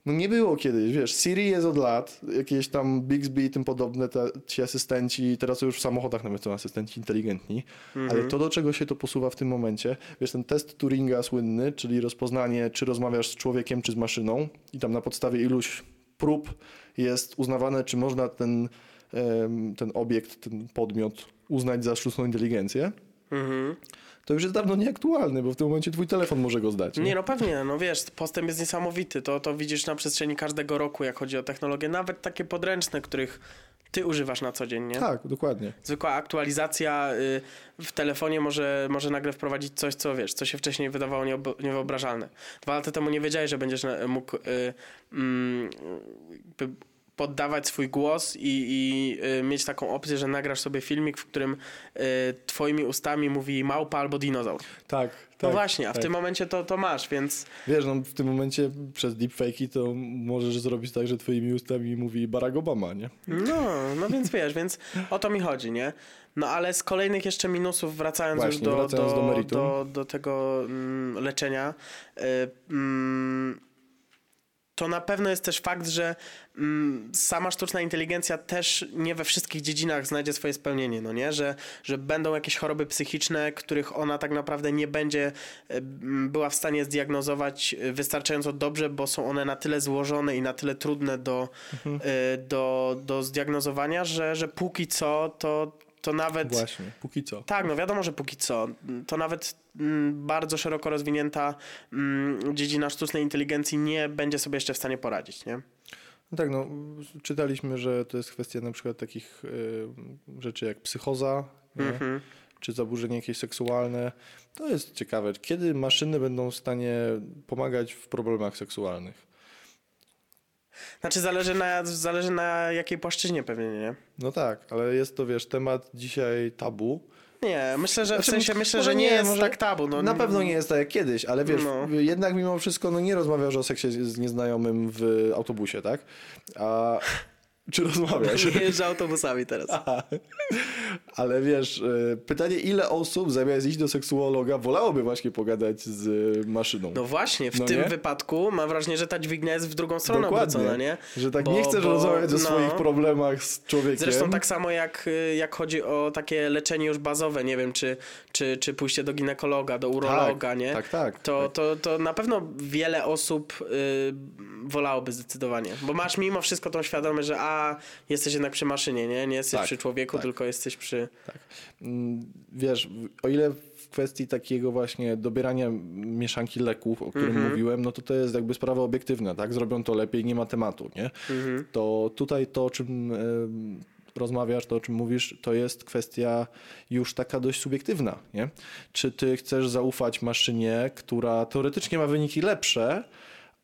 no nie było kiedyś. Wiesz, Siri jest od lat, jakieś tam Bixby i tym podobne te, ci asystenci, teraz już w samochodach nawet są asystenci inteligentni, Mhm. ale to do czego się to posuwa w tym momencie, wiesz, ten test Turinga słynny, czyli rozpoznanie, czy rozmawiasz z człowiekiem, czy z maszyną i tam na podstawie iluś prób jest uznawane, czy można ten, ten obiekt, ten podmiot uznać za sztuczną inteligencję. Mhm. To już jest dawno nieaktualny, bo w tym momencie twój telefon może go zdać. Nie, no pewnie, no wiesz, postęp jest niesamowity. To, to widzisz na przestrzeni każdego roku, jak chodzi o technologie, nawet takie podręczne, których ty używasz na co dzień, nie? Tak, dokładnie. Zwykła aktualizacja y, w telefonie może, może nagle wprowadzić coś, co wiesz, co się wcześniej wydawało niewyobrażalne. Dwa lata temu nie wiedziałeś, że będziesz mógł y, mm, jakby poddawać swój głos i, i y, mieć taką opcję, że nagrasz sobie filmik, w którym y, twoimi ustami mówi małpa albo dinozaur. Tak, No tak. właśnie, a w tak. tym momencie to, to masz, więc Wiesz, no w tym momencie przez deepfake'i to możesz zrobić tak, że twoimi ustami mówi Barack Obama, nie? no, no więc wiesz, więc o to mi chodzi, nie? No ale z kolejnych jeszcze minusów, wracając Właśnie, już do, wracając do, do do, do tego mm, leczenia, y, mm, to na pewno jest też fakt, że mm, sama sztuczna inteligencja też nie we wszystkich dziedzinach znajdzie swoje spełnienie, no nie? Że, że będą jakieś choroby psychiczne, których ona tak naprawdę nie będzie e, była w stanie zdiagnozować e, wystarczająco dobrze, bo są one na tyle złożone i na tyle trudne do, mhm. do, do zdiagnozowania, że, że póki co to, to nawet... Właśnie, póki co. Tak, no wiadomo, że póki co. To nawet bardzo szeroko rozwinięta mm, dziedzina sztucznej inteligencji nie będzie sobie jeszcze w stanie poradzić, nie? No tak, no czytaliśmy, że to jest kwestia na przykład takich y, rzeczy jak psychoza, mm-hmm. czy zaburzenie jakieś seksualne. To jest ciekawe. Kiedy maszyny będą w stanie pomagać w problemach seksualnych? Znaczy zależy na, zależy na jakiej płaszczyźnie pewnie, nie? No tak, ale jest to, wiesz, temat dzisiaj tabu. Nie, myślę, że w znaczy, sensie myślę, że nie, jest tak tabu. No, na pewno nie jest tak jak kiedyś, ale wiesz, no. jednak mimo wszystko no, nie rozmawiasz o seksie z nieznajomym w autobusie, tak? A czy rozmawiasz? Nie jeżdżę autobusami teraz. Aha. Ale wiesz, e, pytanie, ile osób zamiast iść do seksuologa wolałoby właśnie pogadać z maszyną? No właśnie, w no tym nie? wypadku mam wrażenie, że ta dźwignia jest w drugą stronę Dokładnie. obrócona, nie? Że tak bo, nie chcesz bo, rozmawiać no, o swoich problemach z człowiekiem. Zresztą tak samo jak, jak chodzi o takie leczenie już bazowe, nie wiem, czy, czy, czy pójście do ginekologa, do urologa, tak, nie? Tak, tak. To, tak. To, to na pewno wiele osób y, wolałoby zdecydowanie, bo masz mimo wszystko tą świadomość, że a jesteś jednak przy maszynie, nie? Nie jesteś tak, przy człowieku, tak. tylko jesteś przy... Tak. Mm, wiesz, o ile w kwestii takiego właśnie dobierania mieszanki leków, o którym mm -hmm. mówiłem, no to to jest jakby sprawa obiektywna, tak? Zrobią to lepiej, nie ma tematu, nie? Mm -hmm. To tutaj to, o czym rozmawiasz, to o czym mówisz, to jest kwestia już taka dość subiektywna, nie? Czy ty chcesz zaufać maszynie, która teoretycznie ma wyniki lepsze,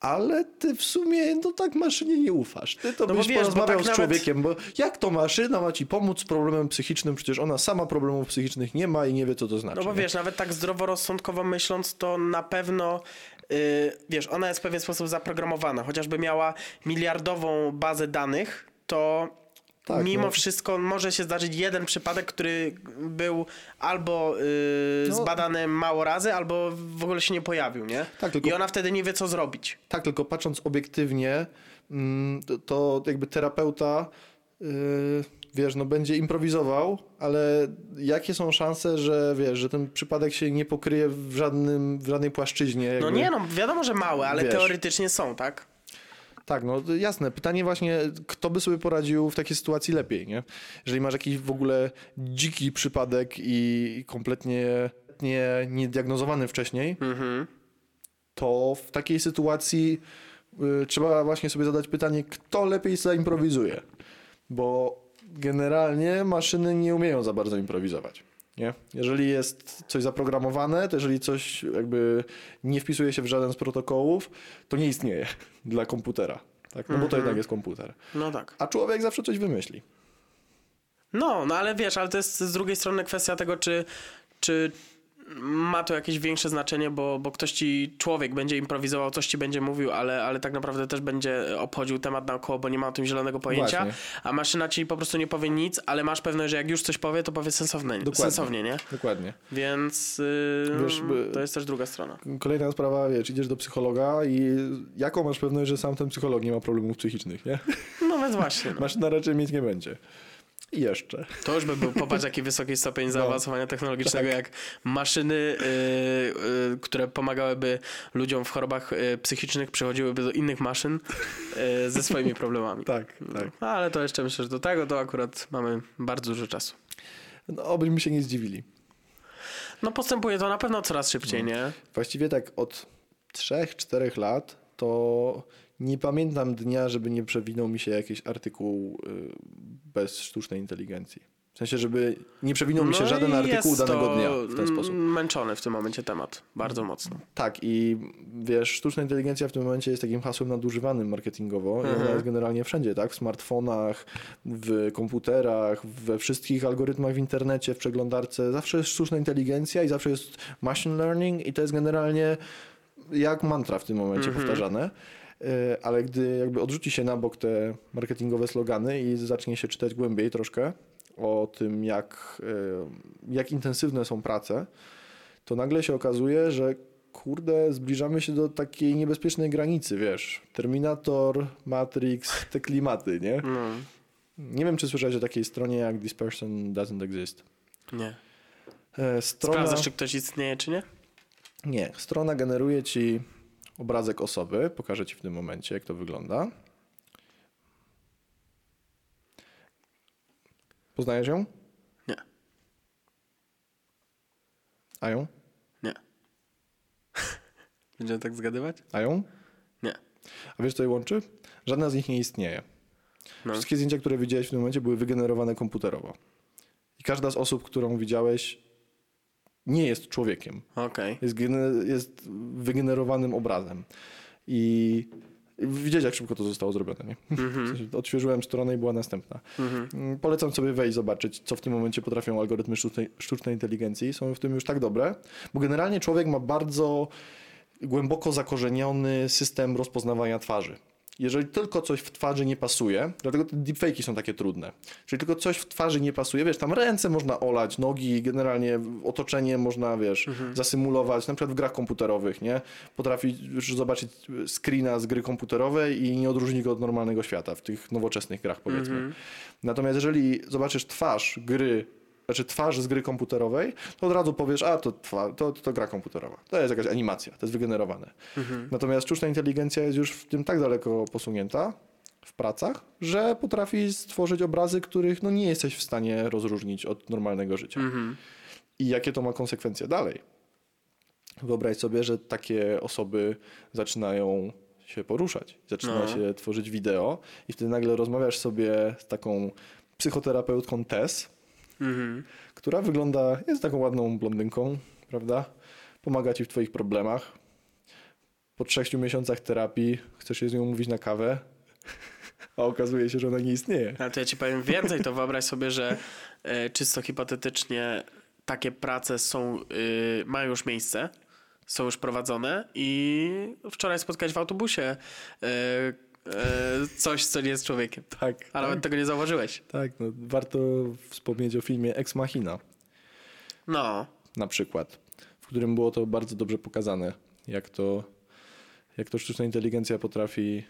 ale ty w sumie no tak maszynie nie ufasz. Ty to no byś wiesz, porozmawiał tak z człowiekiem, nawet... bo jak to maszyna ma ci pomóc z problemem psychicznym, przecież ona sama problemów psychicznych nie ma i nie wie, co to znaczy. No bo nie? wiesz, nawet tak zdroworozsądkowo myśląc, to na pewno yy, wiesz, ona jest w pewien sposób zaprogramowana. Chociażby miała miliardową bazę danych, to tak, Mimo no. wszystko może się zdarzyć jeden przypadek, który był albo yy, no. zbadany mało razy, albo w ogóle się nie pojawił, nie? Tak, tylko, I ona wtedy nie wie, co zrobić. Tak, tylko patrząc obiektywnie, mm, to, jakby terapeuta yy, wiesz, no będzie improwizował, ale jakie są szanse, że wiesz, że ten przypadek się nie pokryje w, żadnym, w żadnej płaszczyźnie? No jakby, no nie, no wiadomo, że małe, ale wiesz. teoretycznie są, tak? Tak, no jasne. Pytanie właśnie, kto by sobie poradził w takiej sytuacji lepiej, nie? Jeżeli masz jakiś w ogóle dziki przypadek i kompletnie nie, niediagnozowany wcześniej, mhm. to w takiej sytuacji y, trzeba właśnie sobie zadać pytanie, kto lepiej zaimprowizuje. Bo generalnie maszyny nie umieją za bardzo improwizować. Nie? Jeżeli jest coś zaprogramowane, to jeżeli coś jakby nie wpisuje się w żaden z protokołów, to nie istnieje dla komputera. Tak? No bo to mhm. jednak jest komputer. No tak. A człowiek zawsze coś wymyśli. No, no ale wiesz, ale to jest z drugiej strony kwestia tego, czy, czy ma to jakieś większe znaczenie, bo, bo ktoś ci, człowiek będzie improwizował, coś ci będzie mówił, ale, ale tak naprawdę też będzie obchodził temat naokoło, bo nie ma o tym zielonego pojęcia, Właśnie. a maszyna ci po prostu nie powie nic, ale masz pewność, że jak już coś powie, to powie sensowne, Dokładnie. sensownie, nie? Dokładnie. Więc yy, wiesz, to jest też druga strona. Kolejna sprawa, wiesz, idziesz do psychologa i jaką masz pewność, że sam ten psycholog nie ma problemów psychicznych, nie? No więc właśnie. No. Maszyna raczej mieć nie będzie. Jeszcze. To już by był, popatrz jaki wysoki stopień no. zaawansowania technologicznego, tak. jak maszyny, y, y, które pomagałyby ludziom w chorobach y, psychicznych, przechodziłyby do innych maszyn y, ze swoimi problemami. tak, tak. No, ale to jeszcze myślę, że do tego to akurat mamy bardzo dużo czasu. No, obyśmy się nie zdziwili. No postępuje to na pewno coraz szybciej, no. nie? Właściwie tak od 3-4 lat to nie pamiętam dnia, żeby nie przewinął mi się jakiś artykuł y, bez sztucznej inteligencji. W sensie, żeby nie przewinął mi się no żaden artykuł danego dnia w ten sposób. męczony w tym momencie temat, bardzo mocno. Tak i wiesz, sztuczna inteligencja w tym momencie jest takim hasłem nadużywanym marketingowo mhm. i ona mhm. jest generalnie wszędzie, tak? W smartfonach, w komputerach, we wszystkich algorytmach w internecie, w przeglądarce. Zawsze jest sztuczna inteligencja i zawsze jest machine learning i to jest generalnie jak mantra w tym momencie mhm. powtarzane. E, ale gdy jakby odrzuci się na bok te marketingowe slogany i zacznie się czytać głębiej troszkę o tym, jak, e, jak intensywne są prace, to nagle się okazuje, że kurde, zbliżamy się do takiej niebezpiecznej granicy, wiesz. Terminator, Matrix, te klimaty, nie? No, Nie wiem, czy słyszałeś o takiej stronie jak This Person Doesn't Exist. nie. E, Strona... Sprawdzasz, czy ktoś istnieje, czy nie? Nie, strona generuje ci obrazek osoby. Pokażę ci w tym momencie, jak to wygląda. Poznajesz ją? Nie. A ją? Nie. Będziemy tak zgadywać? A ją? Nie. A wiesz, co je łączy? Żadna z nich nie istnieje. No. Wszystkie zdjęcia, które widziałeś w tym momencie, były wygenerowane komputerowo. I każda z osób, którą widziałeś, nie jest człowiekiem. Okej. Jest, jest wygenerowanym obrazem. I widzieć, jak szybko to zostało zrobione. Nie? W sensie Odświeżyłem stronę i była następna. Mm, Polecam sobie wejść, zobaczyć, co w tym momencie potrafią algorytmy sztucznej, sztucznej inteligencji. Są w tym już tak dobre, bo generalnie człowiek ma bardzo głęboko zakorzeniony system rozpoznawania twarzy. Jeżeli tylko coś w twarzy nie pasuje, dlatego te deepfake'i są takie trudne. Czyli tylko coś w twarzy nie pasuje, wiesz, tam ręce można olać, nogi, generalnie otoczenie można, wiesz, zasymulować, na przykład w grach komputerowych, nie? Potrafisz zobaczyć screena z gry komputerowej i nie odróżnić go od normalnego świata w tych nowoczesnych grach, powiedzmy. Natomiast jeżeli zobaczysz twarz gry znaczy twarz z gry komputerowej, to od razu powiesz, a to, twa, to, to gra komputerowa. To jest jakaś animacja, to jest wygenerowane. Natomiast sztuczna inteligencja jest już w tym tak daleko posunięta w pracach, że potrafi stworzyć obrazy, których no, nie jesteś w stanie rozróżnić od normalnego życia. Mhm. I jakie to ma konsekwencje dalej? Wyobraź sobie, że takie osoby zaczynają się poruszać, zaczyna No. się tworzyć wideo i wtedy nagle rozmawiasz sobie z taką psychoterapeutką Tess, Mhm. która wygląda, jest taką ładną blondynką, prawda? Pomaga ci w twoich problemach. Po trzech miesiącach terapii chcesz się z nią umówić na kawę, a okazuje się, że ona nie istnieje. Ale to ja ci powiem więcej, to wyobraź sobie, że e, czysto hipotetycznie takie prace są, y, mają już miejsce, są już prowadzone i wczoraj spotkałeś w autobusie e, coś, co nie jest człowiekiem. Tak, A tak, nawet tego nie zauważyłeś. tak no, warto wspomnieć o filmie Ex Machina No, na przykład, w którym było to bardzo dobrze pokazane, jak to, jak to sztuczna inteligencja potrafi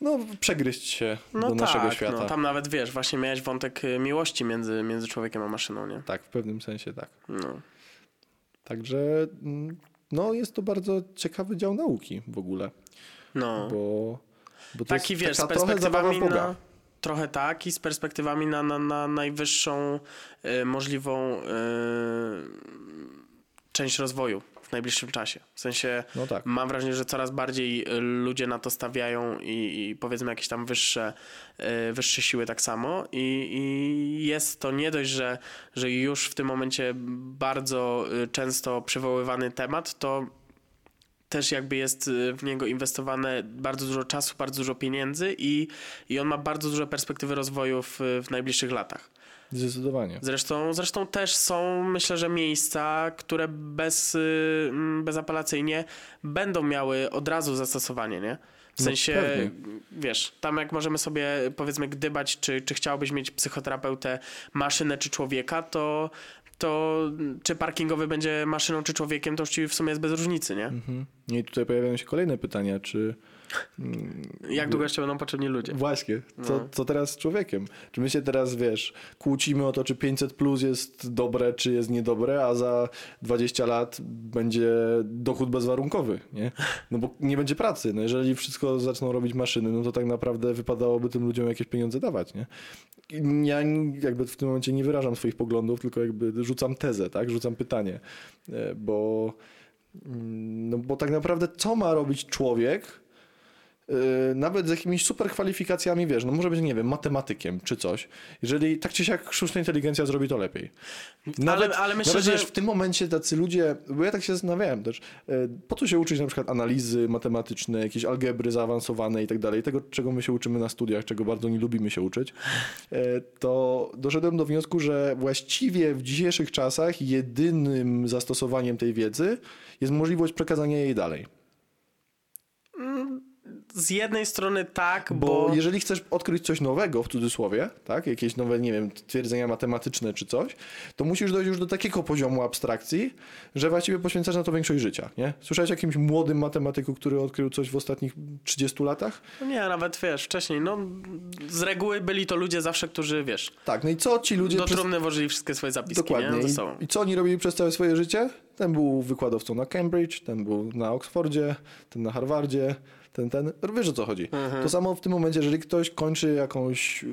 no, przegryźć się no do tak, naszego świata. No, tam nawet wiesz, właśnie miałeś wątek y, miłości między, między człowiekiem a maszyną, nie? Tak, w pewnym sensie tak. No. Także mm, no, jest to bardzo ciekawy dział nauki w ogóle, no. bo, bo Taki wiesz, z perspektywami na. Trochę tak, i z perspektywami na, na, na najwyższą y, możliwą y, część rozwoju w najbliższym czasie. W sensie No tak. mam wrażenie, że coraz bardziej y, ludzie na to stawiają i, i powiedzmy jakieś tam wyższe, y, wyższe siły tak samo. I, I jest to nie dość, że, że już w tym momencie bardzo y, często przywoływany temat, to też jakby jest y, w niego inwestowane bardzo dużo czasu, bardzo dużo pieniędzy i, i on ma bardzo duże perspektywy rozwoju w, w najbliższych latach. Zdecydowanie. Zresztą, zresztą też są, myślę, że miejsca, które bez, y, bezapelacyjnie będą miały od razu zastosowanie, nie? W No sensie, wiesz, tam jak możemy sobie powiedzmy gdybać, czy, czy chciałbyś mieć psychoterapeutę maszynę czy człowieka, to, to czy parkingowy będzie maszyną czy człowiekiem, to już ci w sumie jest bez różnicy, nie? Mhm. No I tutaj pojawiają się kolejne pytania, czy Jak długo jeszcze będą potrzebni ludzie? Właśnie, co, No. co teraz z człowiekiem? Czy my się teraz, wiesz, kłócimy o to, czy 500 plus jest dobre, czy jest niedobre, a za 20 lat będzie dochód bezwarunkowy, nie? No bo nie będzie pracy. No jeżeli wszystko zaczną robić maszyny, no to tak naprawdę wypadałoby tym ludziom jakieś pieniądze dawać, nie? Ja jakby w tym momencie nie wyrażam swoich poglądów, tylko jakby rzucam tezę, tak? Rzucam pytanie, E, bo, mm, no bo tak naprawdę co ma robić człowiek, nawet z jakimiś super kwalifikacjami, wiesz, no może być, nie wiem, matematykiem czy coś. Jeżeli tak czy siak sztuczna inteligencja zrobi to lepiej. Nawet, ale myślę, nawet że- wiesz, w tym momencie tacy ludzie, bo ja tak się zastanawiałem też, yy, po co się uczyć na przykład analizy matematyczne, jakieś algebry zaawansowane i tak dalej, tego czego my się uczymy na studiach, czego bardzo nie lubimy się uczyć, yy, to doszedłem do wniosku, że właściwie w dzisiejszych czasach jedynym zastosowaniem tej wiedzy jest możliwość przekazania jej dalej. Z jednej strony tak, Bo, bo... jeżeli chcesz odkryć coś nowego, w cudzysłowie, tak, jakieś nowe, nie wiem, twierdzenia matematyczne czy coś, to musisz dojść już do takiego poziomu abstrakcji, że właściwie poświęcasz na to większość życia, nie? Słyszałeś o jakimś młodym matematyku, który odkrył coś w ostatnich 30 latach? No Nie, nawet wiesz, wcześniej, no z reguły byli to ludzie zawsze, którzy, wiesz, Tak, no i co ci ludzie... do przez- trumny włożyli wszystkie swoje zapiski, Dokładnie. nie? Ze I, sobą. I co oni robili przez całe swoje życie? Ten był wykładowcą na Cambridge, ten był na Oxfordzie, ten na Harvardzie, ten, ten. Wiesz o co chodzi. Mhm. To samo w tym momencie, jeżeli ktoś kończy jakąś,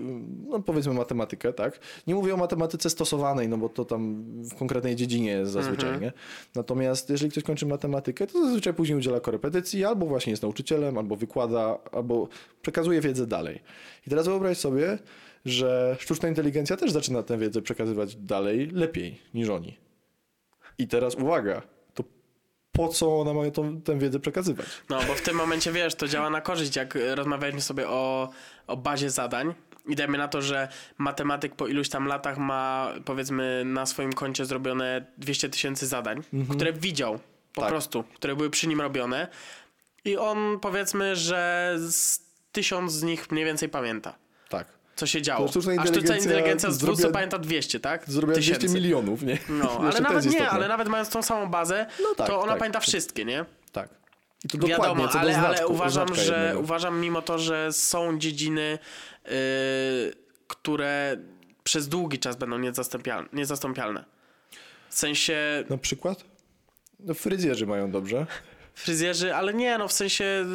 no powiedzmy matematykę, tak? Nie mówię o matematyce stosowanej, no bo to tam w konkretnej dziedzinie jest zazwyczaj, Mhm. nie? Natomiast jeżeli ktoś kończy matematykę, to zazwyczaj później udziela korepetycji, albo właśnie jest nauczycielem, albo wykłada, albo przekazuje wiedzę dalej. I teraz wyobraź sobie, że sztuczna inteligencja też zaczyna tę wiedzę przekazywać dalej lepiej niż oni. I teraz uwaga, po co ona ma tą, tę wiedzę przekazywać? No, bo w tym momencie, wiesz, to działa na korzyść, jak rozmawialiśmy sobie o, o bazie zadań i dajmy na to, że matematyk po iluś tam latach ma, powiedzmy, na swoim koncie zrobione 200 tysięcy zadań, które widział po Tak. prostu, które były przy nim robione i on, powiedzmy, że z tysiąc z nich mniej więcej pamięta. Tak. Co się działo. To sztuczna A sztuczna inteligencja inteligencja z 200 zrobiła- pamięta 200, tak? Zrobiła 200 Tysięcy. milionów, nie? No, ale to nawet nie, ale nawet mając tą samą bazę, No tak, to ona tak. pamięta wszystkie, nie? Tak. I to dokładnie, Wiadomo, co ale, ale znaczku, uważam, znaczka że jednego. uważam mimo to, że są dziedziny, yy, które przez długi czas będą niezastąpialne. niezastąpialne. W sensie Na przykład? No fryzjerzy mają dobrze. Fryzjerzy, ale nie, no w sensie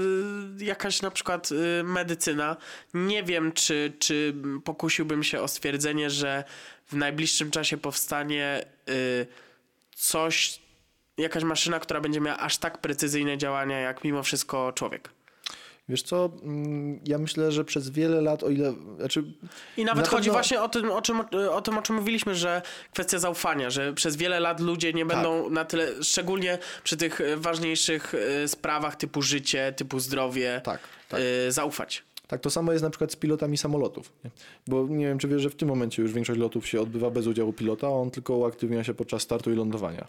yy, jakaś na przykład yy, medycyna. Nie wiem, czy, czy pokusiłbym się o stwierdzenie, że w najbliższym czasie powstanie yy, coś, jakaś maszyna, która będzie miała aż tak precyzyjne działania, jak mimo wszystko człowiek. Wiesz co, mm, ja myślę, że przez wiele lat, o ile... Znaczy, I nawet Na chodzi pewno- właśnie o tym, o czym, o tym, o czym mówiliśmy, że kwestia zaufania, że przez wiele lat ludzie nie Tak. będą na tyle, szczególnie przy tych e, ważniejszych e, sprawach typu życie, typu zdrowie, tak, tak. e, zaufać. Tak, to samo jest na przykład z pilotami samolotów. Nie? Bo nie wiem, czy wiesz, że w tym momencie już większość lotów się odbywa bez udziału pilota, on tylko uaktywnia się podczas startu i lądowania.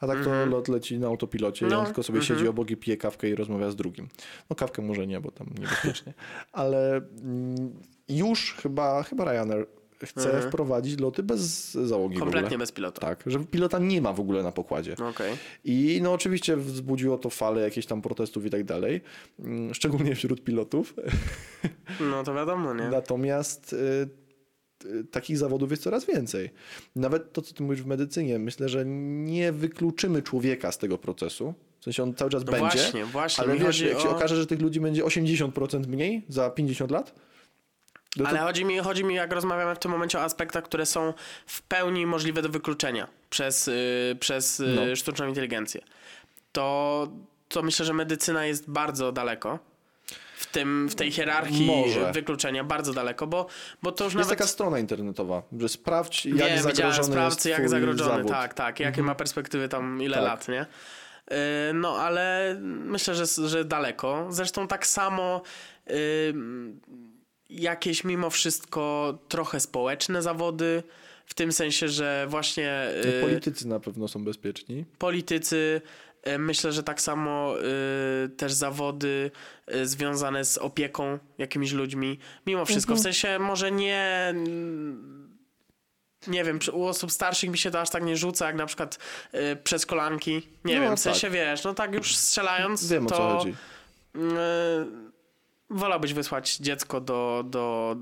A tak to lot leci na autopilocie i Mhm. No, on tylko sobie siedzi obok i pije kawkę i rozmawia z drugim. No kawkę może nie, bo tam niebezpiecznie. Ale mm, już chyba, chyba Ryanair chce wprowadzić loty bez załogi Mhm. Kompletnie bez pilota. Tak, że pilota nie ma w ogóle na pokładzie. No Okej. I no oczywiście wzbudziło to falę jakichś tam protestów i tak dalej, mm, szczególnie wśród pilotów. No to wiadomo, nie? Natomiast y, takich zawodów jest coraz więcej. Nawet to, co ty mówisz w medycynie, myślę, że nie wykluczymy człowieka z tego procesu. W sensie on cały czas No będzie. właśnie, właśnie. Ale wiesz, jak się o... okaże, że tych ludzi będzie 80% mniej za 50 lat? No to, Ale chodzi mi, chodzi mi, jak rozmawiamy w tym momencie o aspektach, które są w pełni możliwe do wykluczenia przez, y, przez y, No. sztuczną inteligencję. To, to myślę, że medycyna jest bardzo daleko. W, tym, w tej hierarchii Może. wykluczenia bardzo daleko, bo, bo to już jest nawet taka strona internetowa, że sprawdź, jak widziałem zagrożony sprawcy, jest jak zagrożony, zawód. tak, tak, jakie ma perspektywy tam, ile Tak. lat, nie? Yy, No, ale myślę, że, że daleko. Zresztą tak samo yy, jakieś mimo wszystko trochę społeczne zawody, w tym sensie, że właśnie yy, Politycy na pewno są bezpieczni. politycy, myślę, że tak samo yy, też zawody yy, związane z opieką jakimiś ludźmi, mimo wszystko, Mhm. w sensie może nie nie wiem, u osób starszych mi się to aż tak nie rzuca, jak na przykład y, przedszkolanki. Nie No, wiem, w sensie tak. wiesz, no tak już strzelając, Wiem to o co chodzi. y, wolałbyś wysłać dziecko do, do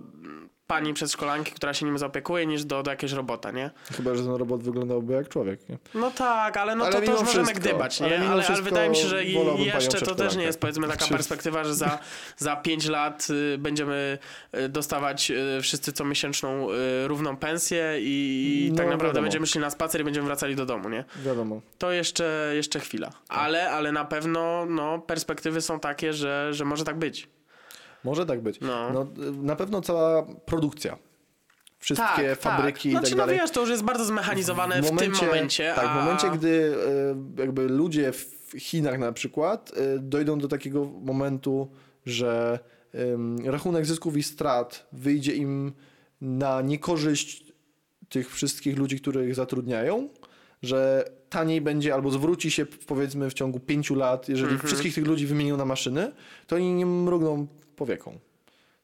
pani przedszkolanki, która się nim zaopiekuje, niż do, do jakiegoś robota, nie? Chyba, że ten robot wyglądałby jak człowiek. Nie? No tak, ale no Ale to, to już możemy wszystko, gdybać, nie? ale Ale, ale, wydaje mi się, że jeszcze to też nie jest powiedzmy taka perspektywa, że za, za pięć lat y, będziemy y, dostawać y, wszyscy co miesięczną równą pensję i, i No, tak naprawdę wiadomo. będziemy szli na spacer i będziemy wracali do domu, nie? Wiadomo. To jeszcze, jeszcze chwila. Ale, ale na pewno no, perspektywy są takie, że, że może tak być. Może tak być. No. No, na pewno cała produkcja. Wszystkie fabryki tak. i Znaczy, tak no dalej. wiesz, to już jest bardzo zmechanizowane w, tym momencie. Tak, a... w momencie, gdy e, jakby ludzie w Chinach na przykład e, dojdą do takiego momentu, że rachunek zysków i strat wyjdzie im na niekorzyść tych wszystkich ludzi, których zatrudniają, że taniej będzie albo zwróci się powiedzmy w ciągu pięciu lat, jeżeli Mhm. wszystkich tych ludzi wymienią na maszyny, to oni nie mrugną powieką.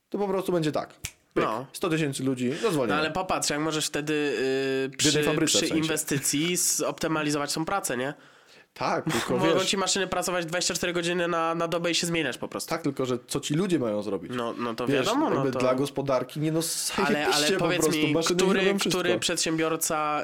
To po prostu będzie tak. Pyk, No. 100 tysięcy ludzi, zwolnione. No ale popatrz, jak możesz wtedy yy, W przy, fabryce w przy sensie. inwestycji zoptymalizować tą pracę, nie? Tak, tylko Mogą wiesz, ci maszyny pracować 24 godziny na, na dobę i się zmieniać po prostu. tak, tylko że co ci ludzie mają zrobić? No, no to Wiesz, wiadomo, no to... dla gospodarki nie no Ale, ale zajebiście po powiedz prostu, mi, maszyny który, wszystko. który przedsiębiorca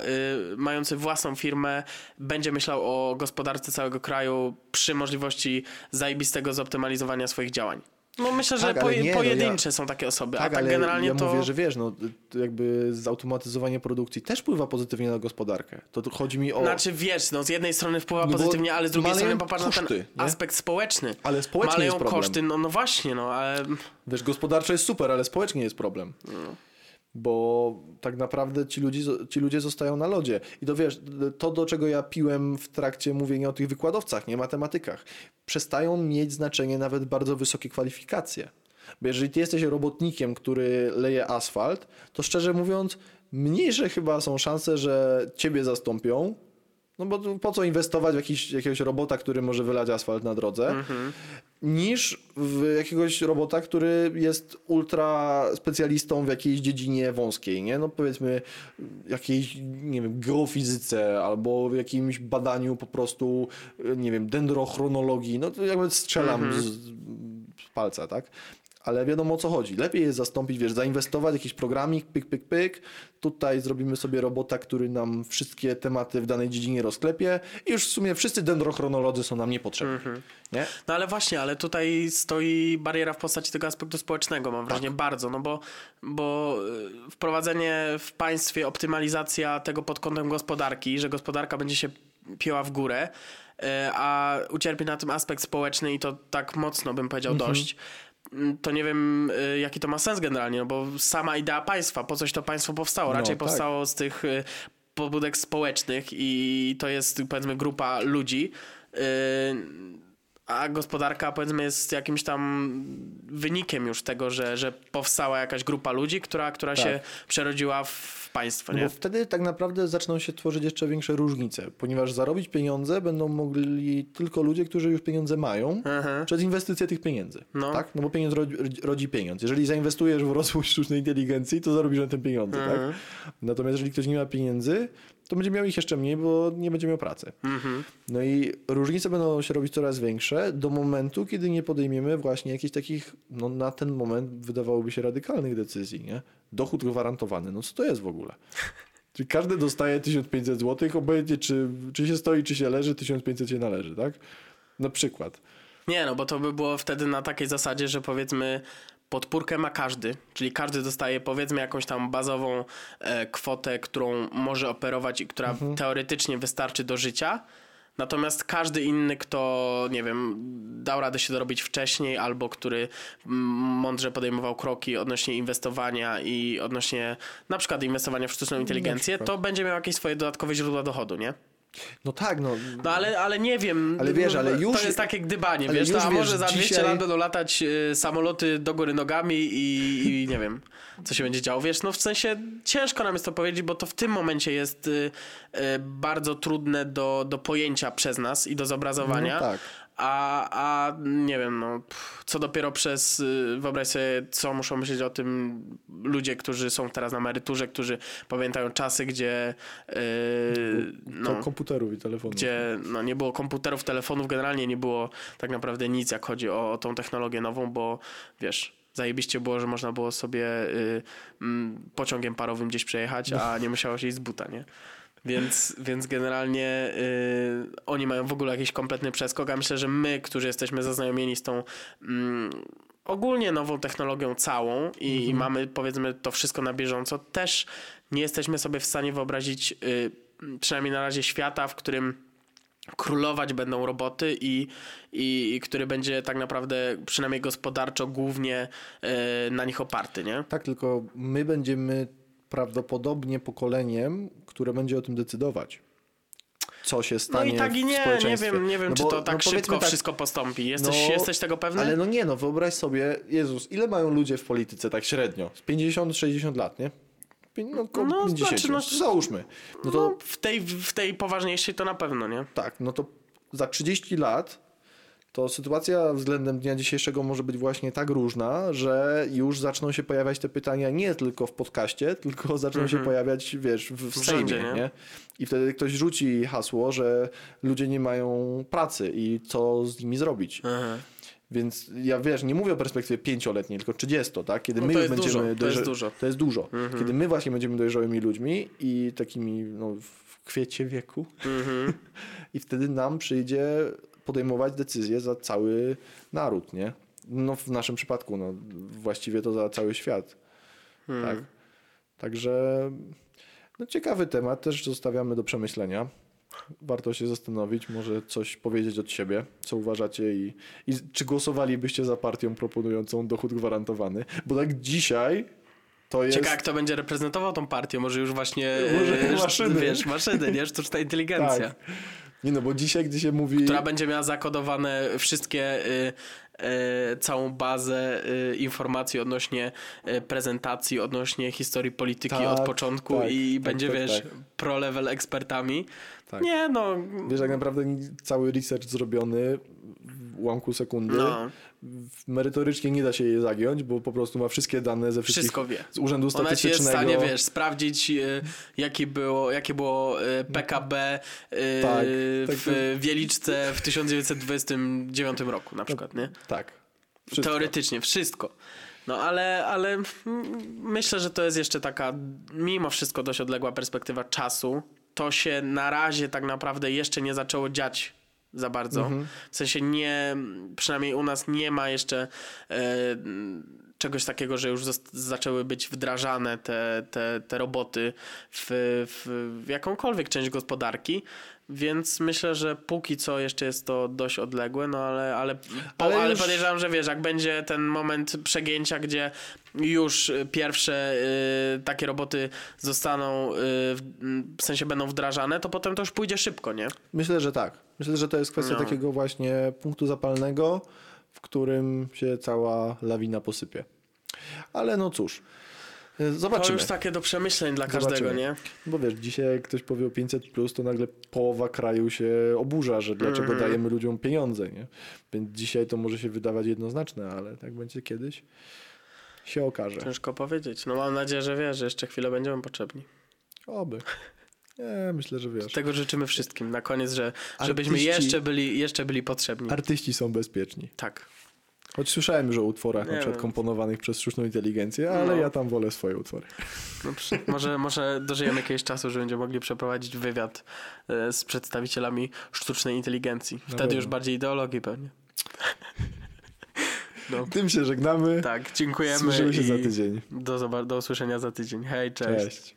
y, mający własną firmę będzie myślał o gospodarce całego kraju przy możliwości zajebistego zoptymalizowania swoich działań? No myślę, że Tak, poje- nie, no pojedyncze są takie osoby, Tak, a tak ale generalnie ja to... mówię, że wiesz, no jakby zautomatyzowanie produkcji też wpływa pozytywnie na gospodarkę. To chodzi mi o... Znaczy wiesz, no z jednej strony wpływa No pozytywnie, ale z drugiej strony popatrz na ten koszty, nie? aspekt społeczny. Ale społecznie Maleją jest problem. koszty, no, no właśnie, no ale... Wiesz, gospodarczo jest super, ale społecznie jest problem. Bo tak naprawdę ci ludzie, ci ludzie zostają na lodzie. I to wiesz, to do czego ja piłem w trakcie mówienia o tych wykładowcach, nie matematykach, przestają mieć znaczenie nawet bardzo wysokie kwalifikacje. Bo jeżeli ty jesteś robotnikiem, który leje asfalt, to szczerze mówiąc, mniejsze chyba są szanse, że ciebie zastąpią. No bo po co inwestować w jakiś, jakiegoś robota, który może wylać asfalt na drodze, niż w jakiegoś robota, który jest ultra specjalistą w jakiejś dziedzinie wąskiej, nie? No powiedzmy jakiejś, nie wiem, geofizyce albo w jakimś badaniu po prostu, nie wiem, dendrochronologii, no to jakby strzelam z, z palca, tak? Ale wiadomo o co chodzi. Lepiej jest zastąpić, wiesz, zainwestować jakiś programik, pyk, pyk, pyk. Tutaj zrobimy sobie robota, który nam wszystkie tematy w danej dziedzinie rozklepie i już w sumie wszyscy dendrochronolodzy są nam niepotrzebni. Nie? No ale właśnie, ale tutaj stoi bariera w postaci tego aspektu społecznego, mam wrażenie, bardzo, no bo, bo y, wprowadzenie w państwie, optymalizacja tego pod kątem gospodarki, że gospodarka będzie się pięła w górę, y, a ucierpi na tym aspekt społeczny i to tak mocno bym powiedział dość, mm, to nie wiem, y, jaki to ma sens generalnie, no bo sama idea państwa, po coś to państwo powstało, No, raczej tak. powstało z tych y, pobudek społecznych i to jest powiedzmy grupa ludzi, y, a gospodarka powiedzmy jest jakimś tam wynikiem już tego, że, że powstała jakaś grupa ludzi, która, która Tak. się przerodziła w państwo, No nie? bo wtedy tak naprawdę zaczną się tworzyć jeszcze większe różnice, ponieważ zarobić pieniądze będą mogli tylko ludzie, którzy już pieniądze mają Aha. przez inwestycję tych pieniędzy. No. Tak? No bo pieniądz rodzi, rodzi pieniądz. Jeżeli zainwestujesz w rozwój sztucznej inteligencji, to zarobisz na tym pieniądze. Tak? Natomiast jeżeli ktoś nie ma pieniędzy, to będzie miał ich jeszcze mniej, bo nie będzie miał pracy. Mhm. No i różnice będą się robić coraz większe do momentu, kiedy nie podejmiemy właśnie jakichś takich, no na ten moment wydawałoby się radykalnych decyzji, nie? Dochód gwarantowany, no co to jest w ogóle? Czyli każdy dostaje 1500 zł, obojętnie czy, czy się stoi, czy się leży, 1500 się należy, tak? Na przykład. Nie, no bo to by było wtedy na takiej zasadzie, że powiedzmy podpórkę ma każdy, czyli każdy dostaje powiedzmy jakąś tam bazową e, kwotę, którą może operować i która Mhm. teoretycznie wystarczy do życia. Natomiast każdy inny, kto, nie wiem, dał radę się dorobić wcześniej, albo który mądrze podejmował kroki odnośnie inwestowania i odnośnie na przykład inwestowania w sztuczną inteligencję, to będzie miał jakieś swoje dodatkowe źródła dochodu, nie? No tak, no. No ale, ale nie wiem. Ale wiesz, ale to już- jest takie gdybanie, ale wiesz, już to, a wiesz, może za 200 dzisiaj- lat będą latać y, samoloty do góry nogami i, i nie wiem, co się będzie działo. Wiesz, no w sensie ciężko nam jest to powiedzieć, bo to w tym momencie jest y, y, bardzo trudne do, do pojęcia przez nas i do zobrazowania. No tak. A, a nie wiem, no, pff, co dopiero przez, y, wyobraź sobie, co muszą myśleć o tym ludzie, którzy są teraz na emeryturze, którzy pamiętają czasy, gdzie y, To no, komputerów i telefonów. gdzie no, nie było komputerów, telefonów, generalnie nie było tak naprawdę nic, jak chodzi o, o tą technologię nową, bo wiesz, zajebiście było, że można było sobie y, pociągiem parowym gdzieś przejechać, a nie musiało się iść z buta, nie? Więc, więc generalnie y, oni mają w ogóle jakiś kompletny przeskok, a myślę, że my, którzy jesteśmy zaznajomieni z tą mm, ogólnie nową technologią całą i, i mamy powiedzmy to wszystko na bieżąco, też nie jesteśmy sobie w stanie wyobrazić y, przynajmniej na razie świata, w którym królować będą roboty i, i, i który będzie tak naprawdę przynajmniej gospodarczo głównie y, na nich oparty, nie? Tak, tylko my będziemy prawdopodobnie pokoleniem, które będzie o tym decydować. Co się No stanie i tak i nie, nie wiem, nie wiem No czy bo- to tak no szybko tak, wszystko postąpi. Jesteś, no, jesteś tego pewny? Ale no nie, no wyobraź sobie, Jezus, ile mają ludzie w polityce tak średnio? Z 50-60 lat, nie? no, No, 50, znaczy, no, załóżmy. No to No, w, tej, w tej poważniejszej to na pewno, nie? tak, no to za 30 lat to sytuacja względem dnia dzisiejszego może być właśnie tak różna, że już zaczną się pojawiać te pytania nie tylko w podcaście, tylko zaczną się pojawiać, wiesz, w, w Sejmie, nie? nie? I wtedy ktoś rzuci hasło, że ludzie nie mają pracy i co z nimi zrobić. Aha. Więc ja wiesz, nie mówię o perspektywie pięcioletniej, tylko 30, tak? Kiedy No my to już jest będziemy dużo, to jest dużo. To jest dużo. Mhm. Kiedy my właśnie będziemy dojrzałymi ludźmi i takimi no, w kwiecie wieku, Mhm. i wtedy nam przyjdzie podejmować decyzje za cały naród, nie? No w naszym przypadku, no właściwie to za cały świat, Mhm. tak? Także no ciekawy temat, też zostawiamy do przemyślenia. Warto się zastanowić, może coś powiedzieć od siebie, co uważacie i, i czy głosowalibyście za partią proponującą dochód gwarantowany, bo tak dzisiaj to jest... Ciekawe, kto będzie reprezentował tą partię. Może już właśnie Może e, maszyny. wiesz, maszyny, nie? Sztuczna inteligencja. Tak. Nie no, bo dzisiaj, gdy się mówi... Która będzie miała zakodowane wszystkie, y, y, całą bazę y, informacji odnośnie y, prezentacji, odnośnie historii polityki Tak, od początku tak, i tak, będzie, tak, wiesz, tak. pro-level ekspertami. Tak. Nie, no... Wiesz, jak naprawdę cały research zrobiony w ułamku sekundy, No, merytorycznie nie da się jej zagiąć, bo po prostu ma wszystkie dane ze wszystkich... wszystko wie. Z Urzędu Ona ci jest w Statystycznego. stanie, wiesz, sprawdzić, y, jaki było, jakie było y, PKB y, Tak, tak w Wieliczce w 1929 roku na przykład, nie? Tak. Wszystko. Teoretycznie, wszystko. No ale, ale myślę, że to jest jeszcze taka mimo wszystko dość odległa perspektywa czasu. To się na razie tak naprawdę jeszcze nie zaczęło dziać za bardzo. Mhm. W sensie nie, przynajmniej u nas nie ma jeszcze e, czegoś takiego, że już zaczęły być wdrażane te, te, te roboty w, w, w jakąkolwiek część gospodarki. Więc myślę, że póki co jeszcze jest to dość odległe, no ale, ale, Ale ale, już- podejrzewam, że wiesz, jak będzie ten moment przegięcia, gdzie już y, pierwsze y, takie roboty zostaną, y, w, w sensie będą wdrażane, to potem to już pójdzie szybko, nie? Myślę, że tak. Myślę, że to jest kwestia No. takiego właśnie punktu zapalnego, w którym się cała lawina posypie. Ale no cóż, To zobaczymy. już takie do przemyśleń dla każdego, Zobaczymy. nie? Bo wiesz, dzisiaj jak ktoś powie o 500, to nagle połowa kraju się oburza, że dlaczego Mhm. dajemy ludziom pieniądze, nie? Więc dzisiaj to może się wydawać jednoznaczne, ale tak będzie kiedyś się okaże. Ciężko powiedzieć. No mam nadzieję, że wiesz, że jeszcze chwilę będziemy potrzebni. Oby. Nie, myślę, że wiesz. Tego życzymy wszystkim. Na koniec, że, żebyśmy Artyści- jeszcze byli, jeszcze byli potrzebni. Artyści są bezpieczni. Tak. Choć słyszałem już o utworach Nie na przykład wiem. komponowanych przez sztuczną inteligencję, ale No. ja tam wolę swoje utwory. No, może, może dożyjemy jakiegoś czasu, że będziemy mogli przeprowadzić wywiad e, z przedstawicielami sztucznej inteligencji. Wtedy już bardziej ideologii pewnie. No, Tym się żegnamy. tak, dziękujemy. Słyszymy się za tydzień. Do, do usłyszenia za tydzień. Hej, cześć. Cześć.